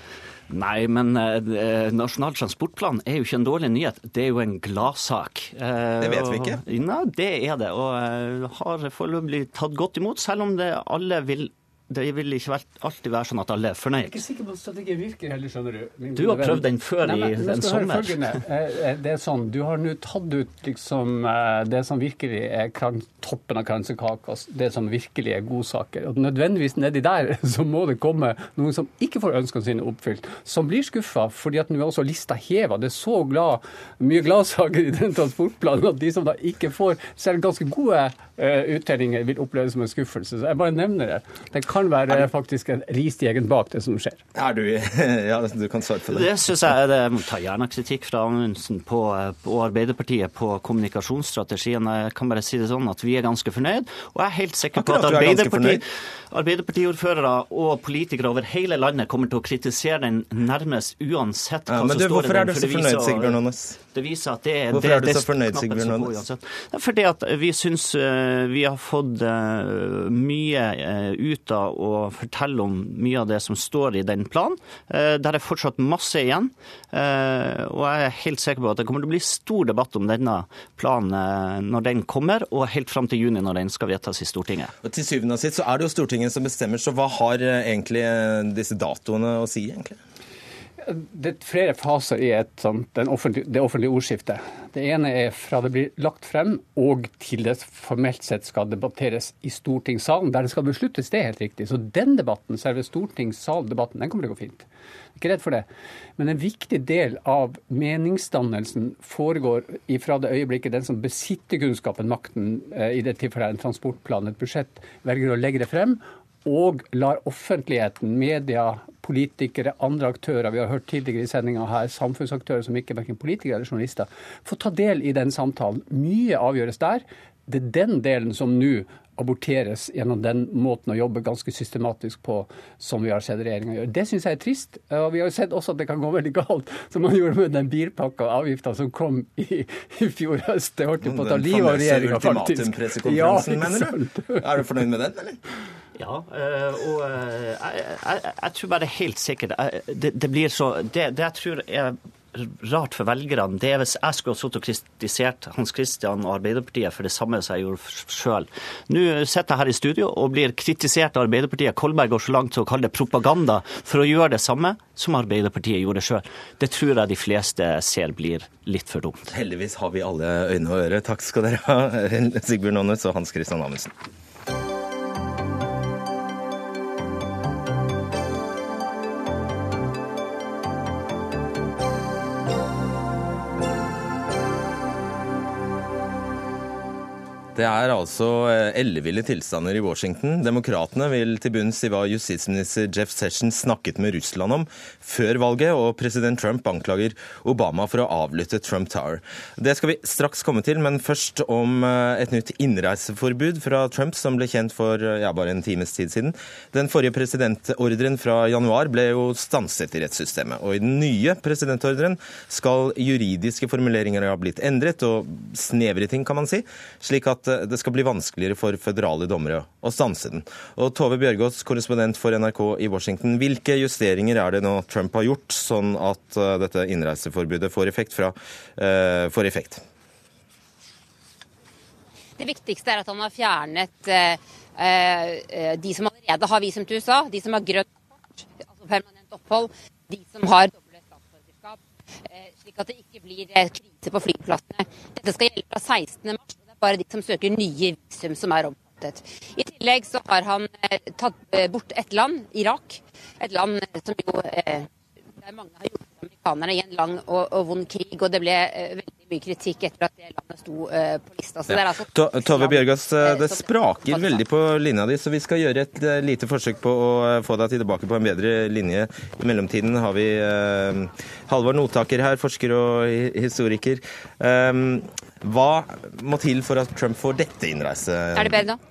Nei, men eh, Nasjonal transportplan er jo ikke en dårlig nyhet. Det er jo en gladsak. Eh, Det vet vi ikke. og- Nei, det er det. Og eh, har foreløpig tatt godt imot, selv om det alle vil det vil ikke alltid være sånn at alle er Jeg er ikke sikker på at strategien virker heller, skjønner du. min Du har prøvd den før Nei, i men nå en skal du høre sommer. Eh, eh, Det er sånn, Du har nå tatt ut liksom eh, det som virkelig er kran- toppen av kransekaka, det som virkelig er godsaker. Og nødvendigvis nedi der <laughs> så må det komme noen som ikke får ønskene sine oppfylt, som blir skuffa fordi at nå er også lista heva. Det er så glad, mye gladsaker i den transportplanen at de som da ikke får selv ganske gode uh, uttellinger, vil oppleve det som en skuffelse. Så jeg bare nevner det. Det kan være faktisk en risstjegen bak det som skjer. Er du <laughs> Ja, du kan svare på det. Det syns jeg det må ta gjerne kritikk fra Amundsen og Arbeiderpartiet på kommunikasjonsstrategien. Jeg kan bare si det sånn at vi er ganske fornøyd. Og jeg er helt sikker på at du er Arbeiderparti, Arbeiderpartiordførere og politikere over hele landet kommer til å kritisere den nærmest uansett hva Ja, som du, står i den. hvorfor er du så fornøyd, Sigbjørn Aanes? Det viser at det, Hvorfor det, er du det så fornøyd, Sigbjørn Aanes? Det er fordi at vi syns eh, vi har fått eh, mye eh, ut av å fortelle om mye av det som står i den planen. Eh, Der er fortsatt masse igjen. eh, Og jeg er helt sikker på at det kommer til å bli stor debatt om denne planen eh, når den kommer, og helt fram til juni når den skal vedtas i Stortinget. Og Til syvende og sist så er det jo Stortinget som bestemmer, så hva har egentlig disse datoene å si, egentlig? Det er flere faser i et, sånt, den offentlige, det offentlige ordskiftet. Det ene er fra det blir lagt frem og til det formelt sett skal debatteres i stortingssalen, der det skal besluttes. Det er helt riktig. Så den debatten, selve stortingssaldebatten, den kommer til å gå fint. Ikke redd for det. Men en viktig del av meningsdannelsen foregår ifra det øyeblikket den som besitter kunnskapen, makten, eh, i det tilfellet en transportplan, et budsjett, velger å legge det frem og lar offentligheten, media, politikere, andre aktører, vi har hørt tidligere i sendinga her, samfunnsaktører som ikke er verken politikere eller journalister, få ta del i den samtalen. Mye avgjøres der. Det er den delen som nå aborteres gjennom den måten å jobbe ganske systematisk på som vi har sett regjeringa gjøre. Det syns jeg er trist. Og vi har jo sett også at det kan gå veldig galt, som man gjorde med den bilpakka og avgifta som kom i, i fjor høst. Det holdt jo på å ta livet av famøse regjeringa, faktisk. ultimatumpressekonferansen, ikke mener du? Er du fornøyd med den, eller? Ja, eh, og eh, jeg, jeg, jeg tror bare helt sikkert eh, det, det blir så det, det jeg tror er rart for velgerne, det er hvis jeg skulle ha sittet og kritisert Hans Christian og Arbeiderpartiet for det samme som jeg gjorde sjøl. Nå sitter jeg her i studio og blir kritisert av Arbeiderpartiet. Kolberg går så langt til å kalle det propaganda for å gjøre det samme som Arbeiderpartiet gjorde sjøl. Det tror jeg de fleste ser blir litt for dumt. Heldigvis har vi alle øyne og ører. Takk skal dere ha, <laughs> Sigbjørn Aanes og Hans Christian Amundsen. Det er altså eh, elleville tilstander i Washington. Demokratene vil til bunns i hva justisminister Jeff Sessions snakket med Russland om før valget, og president Trump anklager Obama for å avlytte Trump Tower. Det skal vi straks komme til, men først om eh, et nytt innreiseforbud fra Trump som ble kjent for eh, ja, bare en times tid siden. Den forrige presidentordren fra januar ble jo stanset i rettssystemet, og i den nye presidentordren skal juridiske formuleringer ha blitt endret, og snevre ting, kan man si, slik at det skal bli vanskeligere for føderale dommere å stanse den. Og Tove Bjørgaas, korrespondent for NRK i Washington, hvilke justeringer er det nå Trump har gjort, sånn at eh, dette innreiseforbudet får effekt? Fra, uh, får effekt? Det viktigste er at han har fjernet uh, de som allerede har visum til USA, de som har grønt kort, altså permanent opphold, de som har doble statsborgerskap, slik at det ikke blir krise på flyplassene. Dette skal gjelde fra 16. mars bare de som søker nye visum som er omfattet. I tillegg så har han eh, tatt eh, bort et land, Irak. Et land eh, som jo der mange har gjort amerikanerne i en lang og, og, vond krig, og det ble veldig kritikk etter at det landet sto uh, på lista. Ja. Altså Tove Bjørgas, det spraker veldig på linja di, så vi skal gjøre et lite forsøk på å få deg tilbake på en bedre linje. I mellomtiden har vi Halvard Notaker her, forsker og historiker. Um, hva må til for at Trump får dette innreise? Er det bedre nå?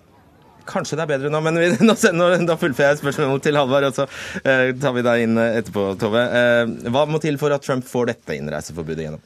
Kanskje det er bedre nå, men vi, <laughs> nå, nå, da fullfører jeg spørsmålet til Halvard, og så eh, tar vi deg inn etterpå, Tove. Eh, hva må til for at Trump får dette innreiseforbudet gjennom?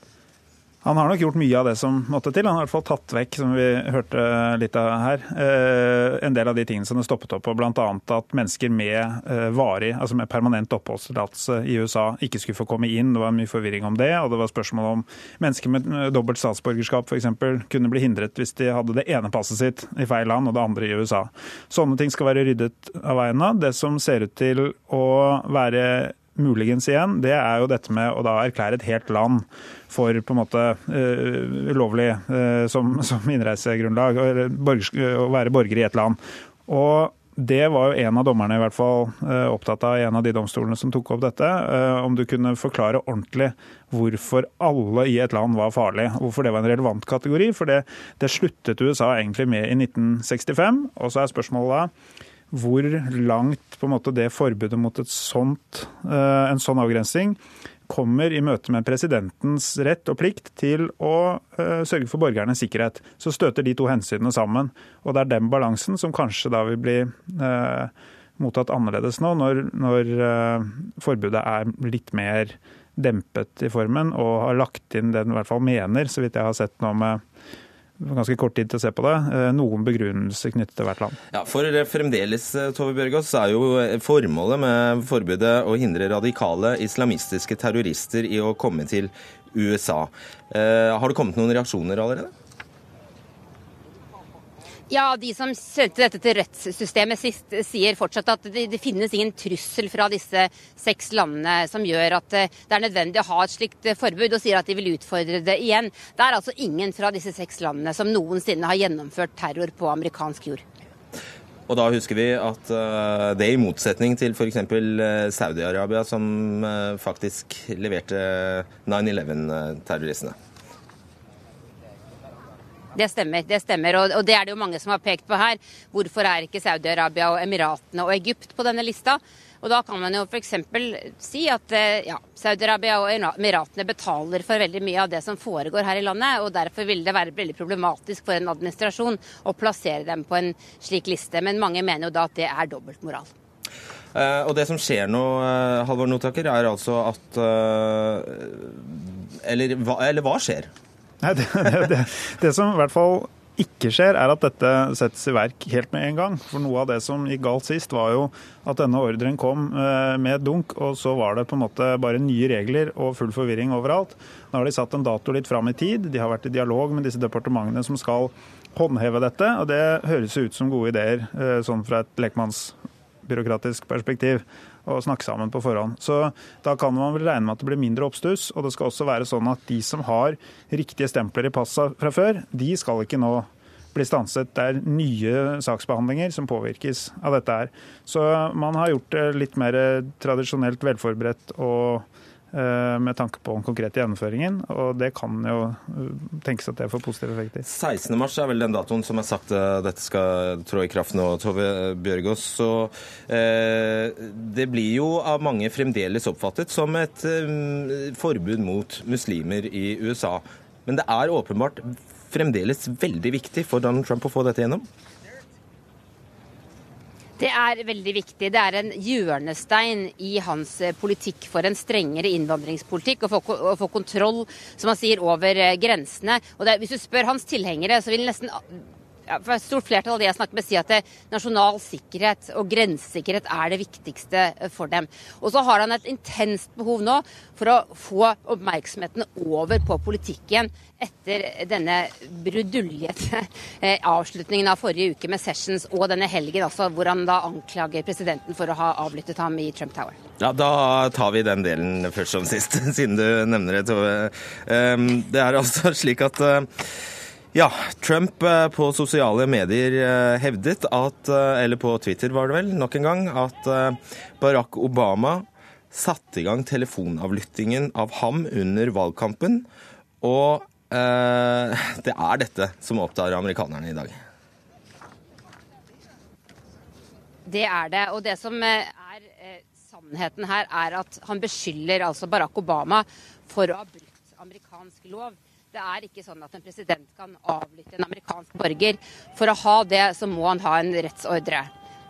Han har nok gjort mye av det som måtte til. Han har i hvert fall tatt vekk, som vi hørte litt av her, eh, en del av de tingene som det stoppet opp på. Bl.a. at mennesker med eh, varig, altså med permanent oppholdstillatelse i USA ikke skulle få komme inn. Det var mye forvirring om det. Og det var spørsmål om mennesker med dobbelt statsborgerskap f.eks. kunne bli hindret hvis de hadde det ene passet sitt i feil land og det andre i USA. Sånne ting skal være ryddet av veien av. Det som ser ut til å være muligens igjen, det er jo dette med å da erklære et helt land for på en måte uh, ulovlig uh, som, som, innreisegrunnlag, å være borger i et land. Og det var jo en av dommerne i hvert fall uh, opptatt av, en av de domstolene som tok opp dette. Om du kunne forklare ordentlig hvorfor alle i et land var farlig. Hvorfor det var en relevant kategori. For det, det sluttet USA egentlig med i 1965. Og så er spørsmålet da hvor langt måte, det forbudet mot sånt, eh, en sånn avgrensning kommer i møte med presidentens rett og plikt til å uh, sørge for borgernes sikkerhet. Så støter de to hensynene sammen. Og det er den balansen som kanskje da vil bli eh, mottatt annerledes nå, når, når eh, forbudet er litt mer dempet i formen og har lagt inn det den i hvert fall mener, så vidt jeg har sett nå med ganske kort tid til å se på det, eh, noen begrunnelser knyttet til hvert land. Ja, For fremdeles eh, Tove Bjørgaas, er jo eh, formålet med forbudet å hindre radikale islamistiske terrorister i å komme til USA. Har det kommet noen reaksjoner allerede? Ja, De som sendte dette til rettssystemet sist, sier fortsatt at det, det, finnes ingen trussel fra disse seks landene som gjør at eh, det er nødvendig å ha et slikt eh, forbud, og sier at de vil utfordre det igjen. Det er altså ingen fra disse seks landene som noensinne har gjennomført terror på amerikansk jord. Og da husker vi at uh, det i motsetning til f.eks. Saudi-Arabia, som faktisk leverte 9-11-terroristene. Det stemmer. det stemmer, og, det er det jo mange som har pekt på her. Hvorfor er ikke Saudi-Arabia og Emiratene og Egypt på denne lista? Og Da kan man jo f.eks. si at eh, ja, Saudi-Arabia og Emiratene betaler for veldig mye av det som foregår her i landet, og derfor vil det være veldig problematisk for en administrasjon å plassere dem på en slik liste. Men mange mener jo da at det er dobbeltmoral. Uh, og det som skjer nå, uh, Halvor Notaker, er altså at eller, eller hva skjer? Nei, det, det, det, som i hvert fall ikke skjer, er at dette settes i verk helt med en gang. For noe av det som gikk galt sist, var jo at denne ordren kom eh, med dunk, og så var det på en måte bare nye regler og full forvirring overalt. Nå har de satt en dato litt fram i tid. De har vært i dialog med disse departementene som skal håndheve dette, og det høres ut som gode ideer, eh, sånn fra et lekmannsbyråkratisk perspektiv å snakke sammen på forhånd. Så da kan man vel regne med at det blir mindre oppstuss. Og det skal også være sånn at de som har riktige stempler i passet fra før, de skal ikke nå bli stanset. Det er nye saksbehandlinger som påvirkes av dette her. Så man har gjort det litt mer tradisjonelt velforberedt og med tanke på den konkrete gjennomføringen. Og det kan jo eh, tenkes at det får positive effekter. 16. mars er vel den datoen som er sagt eh, dette skal trå i kraft nå, Tove Bjørgaas. Så eh, det blir jo av mange fremdeles oppfattet som et eh, forbud mot muslimer i USA. Men det er åpenbart fremdeles veldig viktig for Donald Trump å få dette gjennom? Det er veldig viktig. Det er en hjørnestein i hans eh, politikk for en strengere innvandringspolitikk. Få, å få kontroll, som han sier, over eh, grensene. Og det, Hvis du spør hans tilhengere, så vil nesten ja, for et stort flertall av de jeg snakker med, sier at nasjonal sikkerhet og grensesikkerhet er det viktigste eh, for dem. Og så har han et intenst behov nå for å få oppmerksomheten over på politikken etter denne bruduljete eh, avslutningen av forrige uke med Sessions og denne helgen altså, hvor han da anklager presidenten for å ha avlyttet ham i Trump Tower. Ja, Da tar vi den delen først som sist, <laughs> siden du nevner det, Tove. Ehm, det er altså slik at eh, ja, Trump eh, på sosiale medier eh, hevdet at, eh, eller på Twitter var det vel, nok en gang, at Barack Obama satte i gang telefonavlyttingen av ham under valgkampen. Og eh, det er dette som opptar amerikanerne i dag. Det er det. Og det som er sannheten her, er at han beskylder altså Barack Obama for å ha brutt amerikansk lov. Det er ikke sånn at en president kan avlytte en amerikansk borger. For å ha det, så må han ha en rettsordre.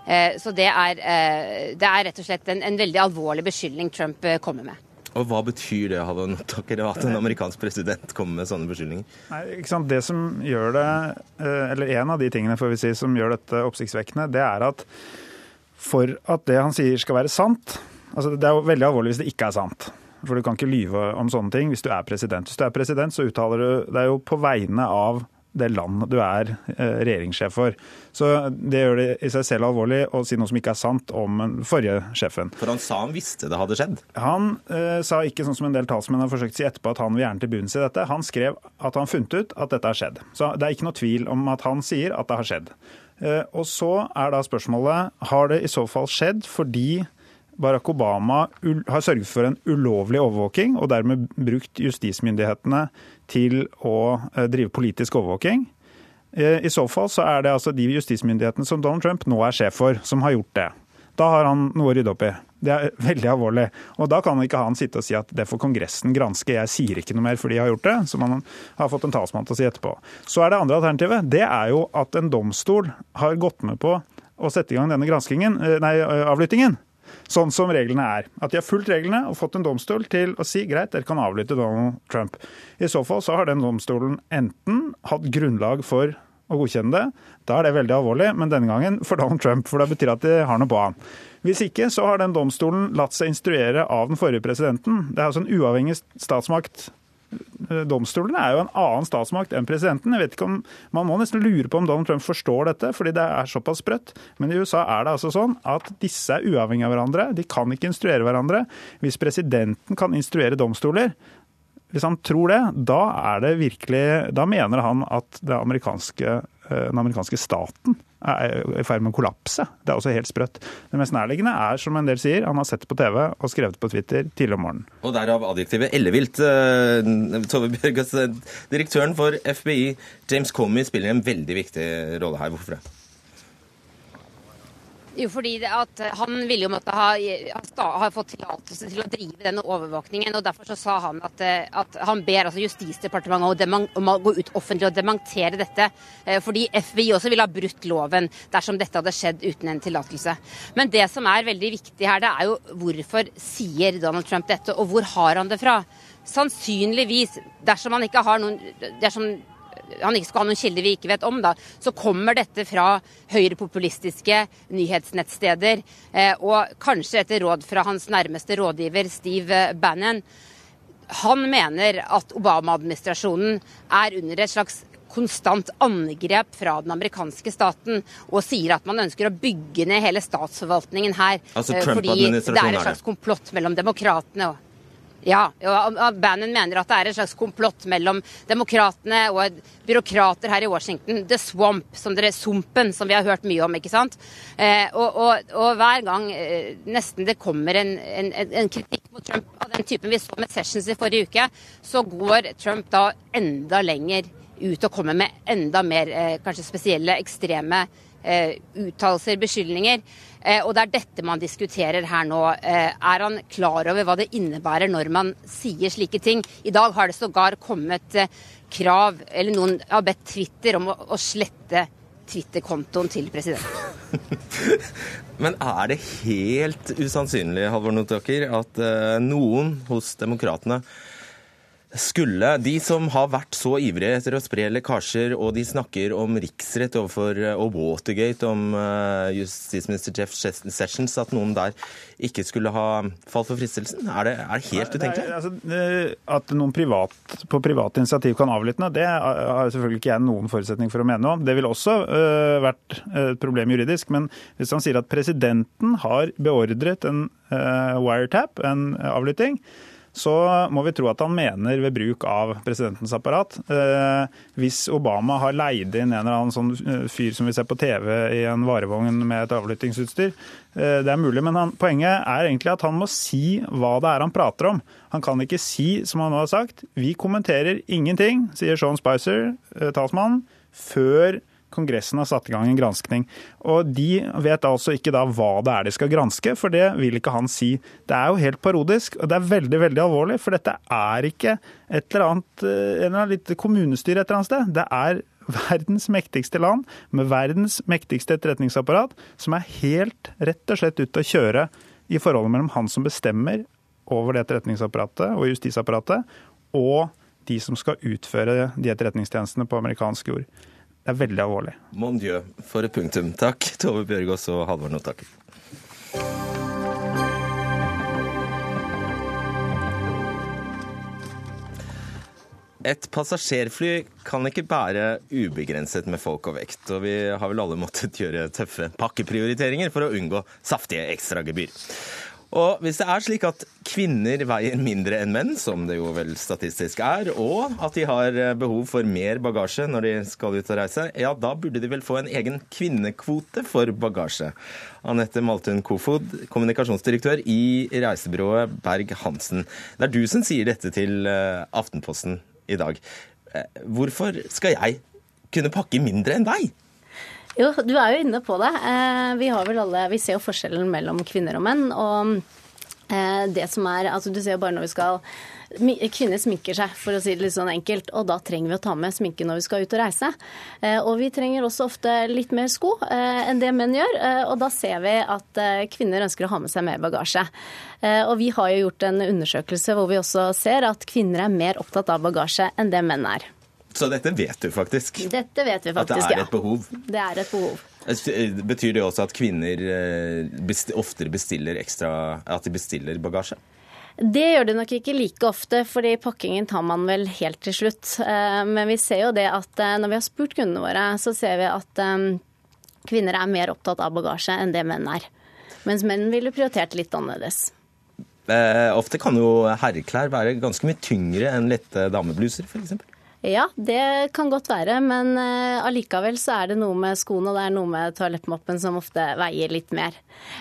Eh, så det er, eh, det er rett og slett en, en veldig alvorlig beskyldning Trump eh, kommer med. Og Hva betyr det Havan, at en amerikansk president kommer med sånne beskyldninger? Nei, ikke sant? Det som gjør det, eller En av de tingene får vi si, som gjør dette oppsiktsvekkende, det er at for at det han sier skal være sant altså Det er jo veldig alvorlig hvis det ikke er sant. For du kan ikke lyve om sånne ting hvis du er president. Hvis du er president, så uttaler du deg jo på vegne av det landet du er eh, regjeringssjef for. Så det gjør det i seg selv alvorlig å si noe som ikke er sant om den forrige sjefen. For han sa han visste det hadde skjedd? Han eh, sa ikke sånn som en del talsmenn har forsøkt å si etterpå, at han vil gjerne til bunns i dette. Han skrev at han funnet ut at dette har skjedd. Så det er ikke noe tvil om at han sier at det har skjedd. Eh, og så er da spørsmålet har det i så fall skjedd fordi Barack Obama har sørget for en ulovlig overvåking, og dermed brukt justismyndighetene til å eh, drive politisk overvåking. Eh, I så fall så er det altså de justismyndighetene som Donald Trump nå er sjef for, som har gjort det. Da har han noe å rydde opp i. Det er <laughs> veldig alvorlig. Og da kan ikke han sitte og si at det får Kongressen granske, jeg sier ikke noe mer fordi jeg har gjort det, som han har fått en talsmann til å si etterpå. Så er det andre alternativet. Det er jo at en domstol har gått med på å sette i gang denne eh, nei, avlyttingen sånn som reglene er. At de har fulgt reglene og fått en domstol til å si greit, dere kan avlytte Donald Trump. I så fall så har den domstolen enten hatt grunnlag for å godkjenne det, da er det veldig alvorlig, men denne gangen for Donald Trump, for det betyr at de har noe på han. Hvis ikke så har den domstolen latt seg instruere av den forrige presidenten. Det er altså en uavhengig statsmakt Domstolene er jo en annen statsmakt enn presidenten. Jeg vet ikke om, Man må nesten lure på om Donald Trump forstår dette, fordi det er såpass sprøtt. Men i USA er det altså sånn at disse er uavhengige av hverandre. De kan ikke instruere hverandre. Hvis presidenten kan instruere domstoler, hvis han tror det, da er det virkelig Da mener han at amerikanske, eh, den amerikanske staten er i ferd med å kollapse. Det er også helt sprøtt. Det mest nærliggende er, som en del sier, han har sett på TV og skrevet på Twitter tidlig om morgenen. Og derav adjektivet ellevilt. Eh, Tove Bjørgaas, direktøren for FBI, James Comey, spiller en veldig viktig rolle her. Hvorfor det? Jo, fordi at Han ville jo måtte ha, ha fått tillatelse til å drive denne overvåkningen. og Derfor så sa han at, at han ber altså Justisdepartementet om, om, å gå ut offentlig og dementere dette. Eh, fordi FBI også ville ha brutt loven dersom dette hadde skjedd uten en tillatelse. Men det som er veldig viktig her, det er jo hvorfor sier Donald Trump dette, og hvor har han det fra? Sannsynligvis, dersom han ikke har noen dersom han ikke skal ha noen kilder vi ikke vet om, da, så kommer dette fra høyrepopulistiske nyhetsnettsteder. Eh, og kanskje etter råd fra hans nærmeste rådgiver Steve Bannon. Han mener at Obama-administrasjonen er under et slags konstant angrep fra den amerikanske staten, og sier at man ønsker å bygge ned hele statsforvaltningen her. Altså eh, fordi det er et slags komplott mellom demokratene og ja, og Bannon mener at det er en slags komplott mellom demokratene og byråkrater her i Washington. The Swamp, som dere, sumpen, som vi har hørt mye om. ikke sant? Eh, og, og, og, hver gang eh, nesten det kommer en, en, en, kritikk mot Trump av den typen vi så med Sessions i forrige uke, så går Trump da enda lenger ut og kommer med enda mer eh, kanskje spesielle, ekstreme uttalelser, beskyldninger. Eh, og det er dette man diskuterer her nå. Eh, er han klar over hva det innebærer når man sier slike ting? I dag har det sågar kommet eh, krav, eller noen har bedt Twitter om å, slette Twitter-kontoen til presidenten. <laughs> Men er det helt usannsynlig, Halvor Notaker, at noen hos demokratene skulle De som har vært så ivrige etter å spre lekkasjer, og de snakker om riksrett overfor eh, og Watergate om uh, justisminister Jeff Sessions, at noen der ikke skulle ha falt for fristelsen? Er det, er det helt utenkelig? Altså, at noen privat, på privat initiativ kan avlytte noe, det har selvfølgelig ikke jeg noen forutsetning for å mene om. Det ville også uh, vært et problem juridisk. Men hvis han sier at presidenten har beordret en uh, wiretap, en avlytting, så må vi tro at han mener ved bruk av presidentens apparat. Eh, hvis Obama har leid inn en eller annen sånn eh, fyr som vi ser på TV i en varevogn med et avlyttingsutstyr, eh, det er mulig, men han, poenget er egentlig at han må si hva det er han prater om. Han kan ikke si, som han nå har sagt, vi kommenterer ingenting, sier Sean Spicer, talsmannen, før Kongressen har satt i gang en granskning. Og De vet altså ikke da hva det er de skal granske, for det vil ikke han si. Det er jo helt parodisk, og det er veldig veldig alvorlig. For dette er ikke et eller annet, eh, en eller lite kommunestyre et eller annet sted. Det er verdens mektigste land med verdens mektigste etterretningsapparat, som er helt rett og slett ute å kjøre i forholdet mellom han som bestemmer over det etterretningsapparatet og justisapparatet, og de som skal utføre de etterretningstjenestene på amerikansk jord. Det er veldig alvorlig. Mon Dieu, for et punktum. Takk, Tove Bjørgaas og Halvor Notaker. Et passasjerfly kan ikke bære ubegrenset med folk og vekt, og vi har vel alle måttet gjøre tøffe pakkeprioriteringer for å unngå saftige ekstragebyr. Og hvis det er slik at kvinner veier mindre enn menn, som det jo vel statistisk er, og at de har eh, behov for mer bagasje når de skal ut og reise, ja, da burde de vel få en egen kvinnekvote for bagasje. Anette Maltun Kofod, kommunikasjonsdirektør i reisebyrået Berg-Hansen. Det er du som sier dette til eh, Aftenposten i dag. Eh, hvorfor skal jeg kunne pakke mindre enn deg? Jo, du er jo inne på det. Eh, vi, alle, vi ser jo forskjellen mellom kvinner og menn. Og eh, det som er altså Du ser jo bare når vi skal Kvinner sminker seg, for å si det litt sånn enkelt, og da trenger vi å ta med sminke når vi skal ut og reise. Eh, og vi trenger også ofte litt mer sko enn det menn gjør, og da ser vi at kvinner ønsker å ha med seg mer bagasje. Og vi har jo gjort en undersøkelse hvor vi også ser at kvinner er mer opptatt av bagasje enn det menn er. Så dette vet du faktisk? Dette vet vi faktisk, ja. At det er et behov? Det er et behov. Eh, betyr det også at kvinner eh, oftere bestiller ekstra At de bestiller bagasje? Det gjør det nok ikke like ofte, fordi pakkingen tar man vel helt til slutt. Eh, men vi ser jo det at når vi har spurt kundene våre, så ser vi at kvinner er mer opptatt av bagasje enn det menn er. Mens menn ville prioritert litt annerledes. ofte kan jo herreklær være ganske mye tyngre enn lette damebluser, f.eks. Ja, det kan godt være, men uh, allikevel så er det noe med skoene og det er noe med toalettmoppen som ofte veier litt mer.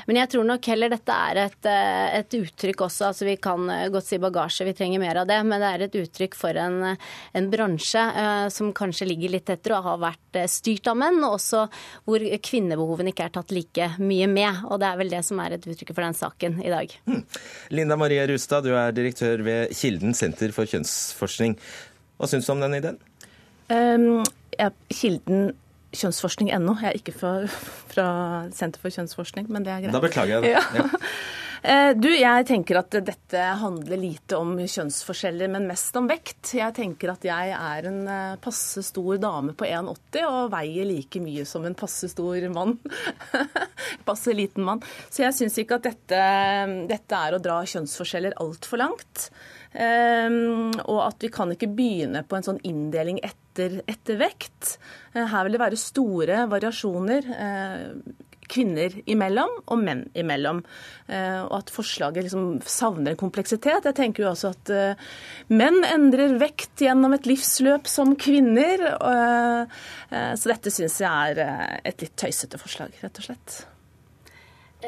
Men jeg tror nok heller dette er et, uh, et uttrykk også. altså Vi kan uh, godt si bagasje, vi trenger mer av det. Men det er et uttrykk for en, en bransje som kanskje ligger litt etter og har vært styrt av menn, og også hvor kvinnebehovene ikke er tatt like mye med. Og det er vel det som er et uttrykk for den saken i dag. Hmm. Linda Marie Rustad, du er direktør ved Kilden senter for kjønnsforskning. Hva syns du om den ideen? Um, jeg, kilden kjønnsforskning.no. Jeg er ikke fra, fra Senter for kjønnsforskning, men det er greit. Da beklager jeg det. Ja. <laughs> Eh, Du, jeg tenker at dette handler lite om kjønnsforskjeller, men mest om vekt. Jeg tenker at jeg er en eh, passe stor dame på 1,80 og veier like mye som en passe stor mann. <laughs> passe liten mann. Så jeg syns ikke at dette, dette er å dra kjønnsforskjeller altfor langt. Um, og at vi kan ikke begynne på en sånn inndeling etter, etter vekt. Eh, her vil det være store variasjoner. eh, kvinner imellom og menn imellom. Eh, og at forslaget liksom savner kompleksitet. Jeg tenker jo også at menn endrer vekt gjennom et livsløp som kvinner. så dette syns jeg er et litt tøysete forslag, rett og slett.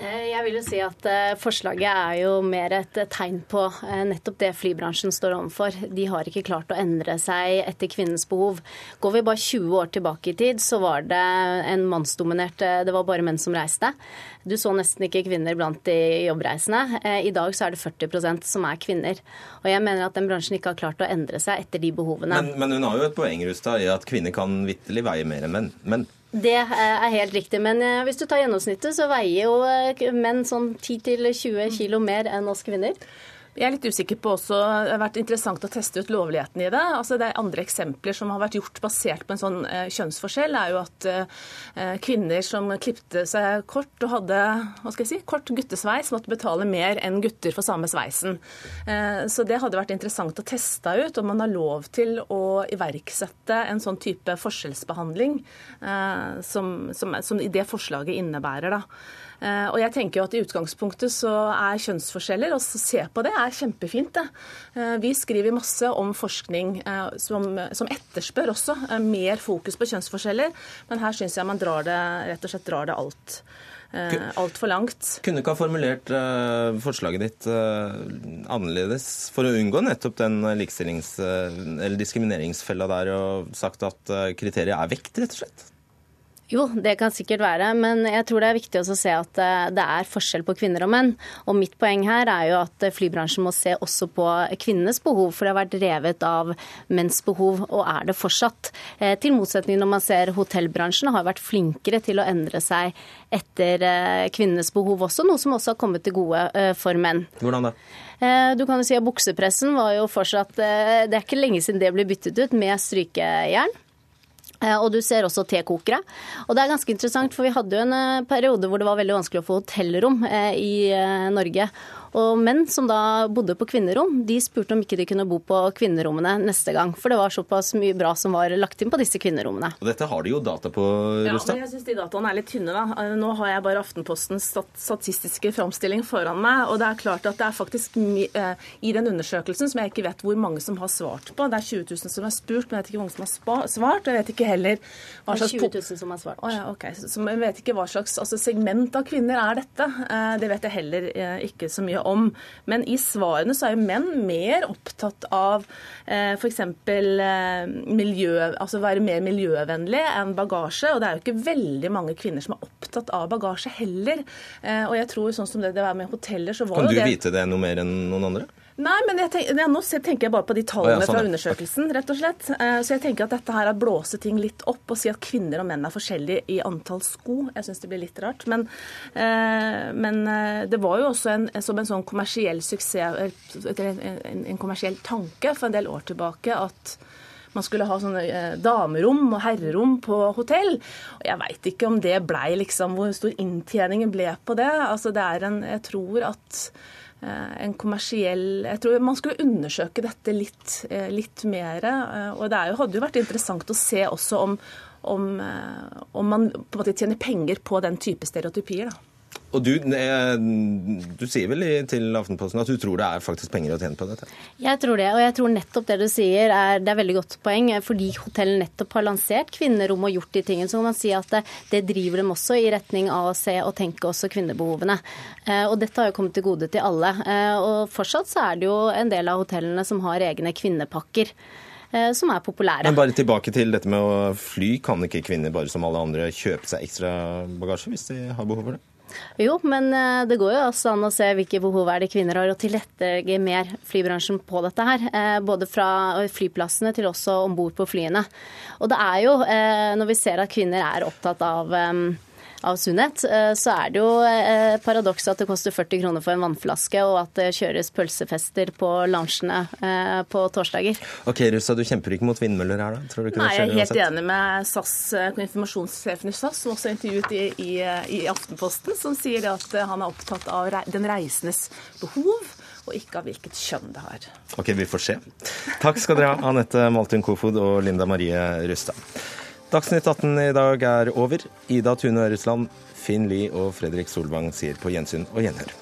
Eh, Jeg vil jo si at eh, Forslaget er jo mer et eh, tegn på nettopp det flybransjen står overfor. De har ikke klart å endre seg etter kvinnens behov. Går vi bare 20 år tilbake i tid, så var det en mannsdominert Det var bare menn som reiste. Du så nesten ikke kvinner blant de jobbreisende. I dag så er det 40% som er kvinner. Og jeg mener at den bransjen ikke har klart å endre seg etter de behovene. Men, men hun har jo et poeng Rustad, i at kvinner kan vitterlig veie mer enn menn. Men Det eh, er helt riktig, men eh, hvis du tar gjennomsnittet, så veier jo eh, menn sånn 10-20 kilo mer enn oss kvinner. Jeg er litt usikker på også, Det har vært interessant å teste ut lovligheten i det. Altså det er Andre eksempler som har vært gjort basert på en sånn eh, kjønnsforskjell, er jo at eh, kvinner som klipte seg kort og hadde hva skal jeg si, kort guttesveis, måtte betale mer enn gutter for samme sveisen. Eh, så det hadde vært interessant å teste ut om man har lov til å iverksette en sånn type forskjellsbehandling eh, som, som, som det forslaget innebærer. da. Eh, Og jeg tenker jo at I utgangspunktet så er kjønnsforskjeller, og å se på det, er kjempefint. det. Eh, Vi skriver masse om forskning eh, som, som etterspør også mer fokus på kjønnsforskjeller, men her syns jeg man drar det, rett og slett drar det alt. Altfor langt. kunne ikke ha formulert forslaget ditt annerledes for å unngå nettopp den likestillings- eller diskrimineringsfella der, og sagt at kriteriet er vekt, rett og slett? Jo, det kan sikkert være, men jeg tror det er viktig også å se at eh, det er forskjell på kvinner og menn. Og mitt poeng her er jo at eh, flybransjen må se også på kvinnenes behov, for det har vært revet av menns behov, og er det fortsatt. Eh, Til motsetning når man ser hotellbransjen har vært flinkere til å endre seg etter kvinnenes behov også, noe som også har kommet til gode for menn. Hvordan da? Du kan jo si at buksepressen var jo fortsatt Det er ikke lenge siden det ble byttet ut med strykejern. Eh, Og du ser også tekokere. Og det er ganske interessant, for vi hadde jo en eh, periode hvor det var veldig vanskelig å få hotellrom eh, i Norge. Og menn som da bodde på kvinnerom, de spurte om ikke de kunne bo på kvinnerommene neste gang. For det var såpass mye bra som var lagt inn på disse kvinnerommene. Og dette har de jo data på, Ja, men jeg syns de dataene er litt tynne. da. Eh, Nå har jeg bare Aftenpostens statistiske framstilling foran meg. Og det er klart at det er faktisk eh, i den undersøkelsen, som jeg ikke vet hvor mange som har svart på Det er 20 000 som har spurt, men jeg vet ikke hvor mange som har svart. Og jeg vet ikke heller hva Det er slags 20 000 som har svart. Å ja, ok. Så jeg vet ikke hva slags altså, segment av kvinner er dette. Eh, Det vet jeg heller ikke så mye om. Men i svarene så er jo menn mer opptatt av f.eks. miljø, altså være mer miljøvennlig enn bagasje. Og det er jo ikke veldig mange kvinner som er opptatt av bagasje heller. Eh, Og jeg tror sånn som det, det var med hoteller, så var Kan du jo det vite det noe mer enn noen andre? Nei, men jeg tenker, nå tenker jeg bare på de tallene ja, sånn, fra undersøkelsen, rett og slett. Eh, Så jeg tenker at dette her er blåse ting litt opp og si at kvinner og menn er forskjellige i antall sko. Jeg syns det blir litt rart. Men, eh, men eh, det var jo også en, som en sånn kommersiell suksess, en, kommersiell tanke for en del år tilbake at man skulle ha sånne damerom og herrerom på hotell. Og jeg veit ikke om det blei liksom Hvor stor inntjeningen ble på det. Altså det er en Jeg tror at en kommersiell Jeg tror man skulle undersøke dette litt, eh, litt mer. eh, Og det jo, hadde jo vært interessant å se også om, om, eh, om man på en måte tjener penger på den type stereotypier. da. Og du, du sier vel til Aftenposten at du tror det er faktisk penger å tjene på dette? Jeg tror det, og jeg tror nettopp det du sier er, det er veldig godt poeng. Fordi hotellet nettopp har lansert kvinnerom og gjort de tingene, så kan man si at det, det driver dem også i retning av å se og tenke også kvinnebehovene. Eh, og dette har jo kommet til gode til alle. Eh, og fortsatt så er det jo en del av hotellene som har egne kvinnepakker. eh, Som er populære. Men bare tilbake til dette med å fly. Kan ikke kvinner bare som alle andre kjøpe seg ekstra bagasje hvis de har behov for det? Jo, men eh, det går jo også an å se hvilke behov er det kvinner har, og tilrettelegge mer flybransjen på dette her. eh, Både fra flyplassene til også om bord på flyene. Og det er jo, eh, når vi ser at kvinner er opptatt av av sunnhet, eh, så er det jo paradokset paradoks at det koster 40 kroner for en vannflaske, og at det kjøres pølsefester på lunsjene eh, på torsdager. Ok, Russa, du kjemper ikke mot vindmøller her, da? Tror du ikke Nei, det jeg er helt uansett? enig med SAS, eh, informasjonssjefen i SAS, som også er intervjuet i, i, i Aftenposten, som sier at eh, han er opptatt av den reisendes behov, og ikke av hvilket kjønn det har. Ok, vi får se. Takk skal dere ha, Anette Maltun Kofod og Linda Marie Rustad. Dagsnytt 18 i dag er over. Ida Tune Øresland, Finn Lie og Fredrik Solvang sier på gjensyn og gjenhør.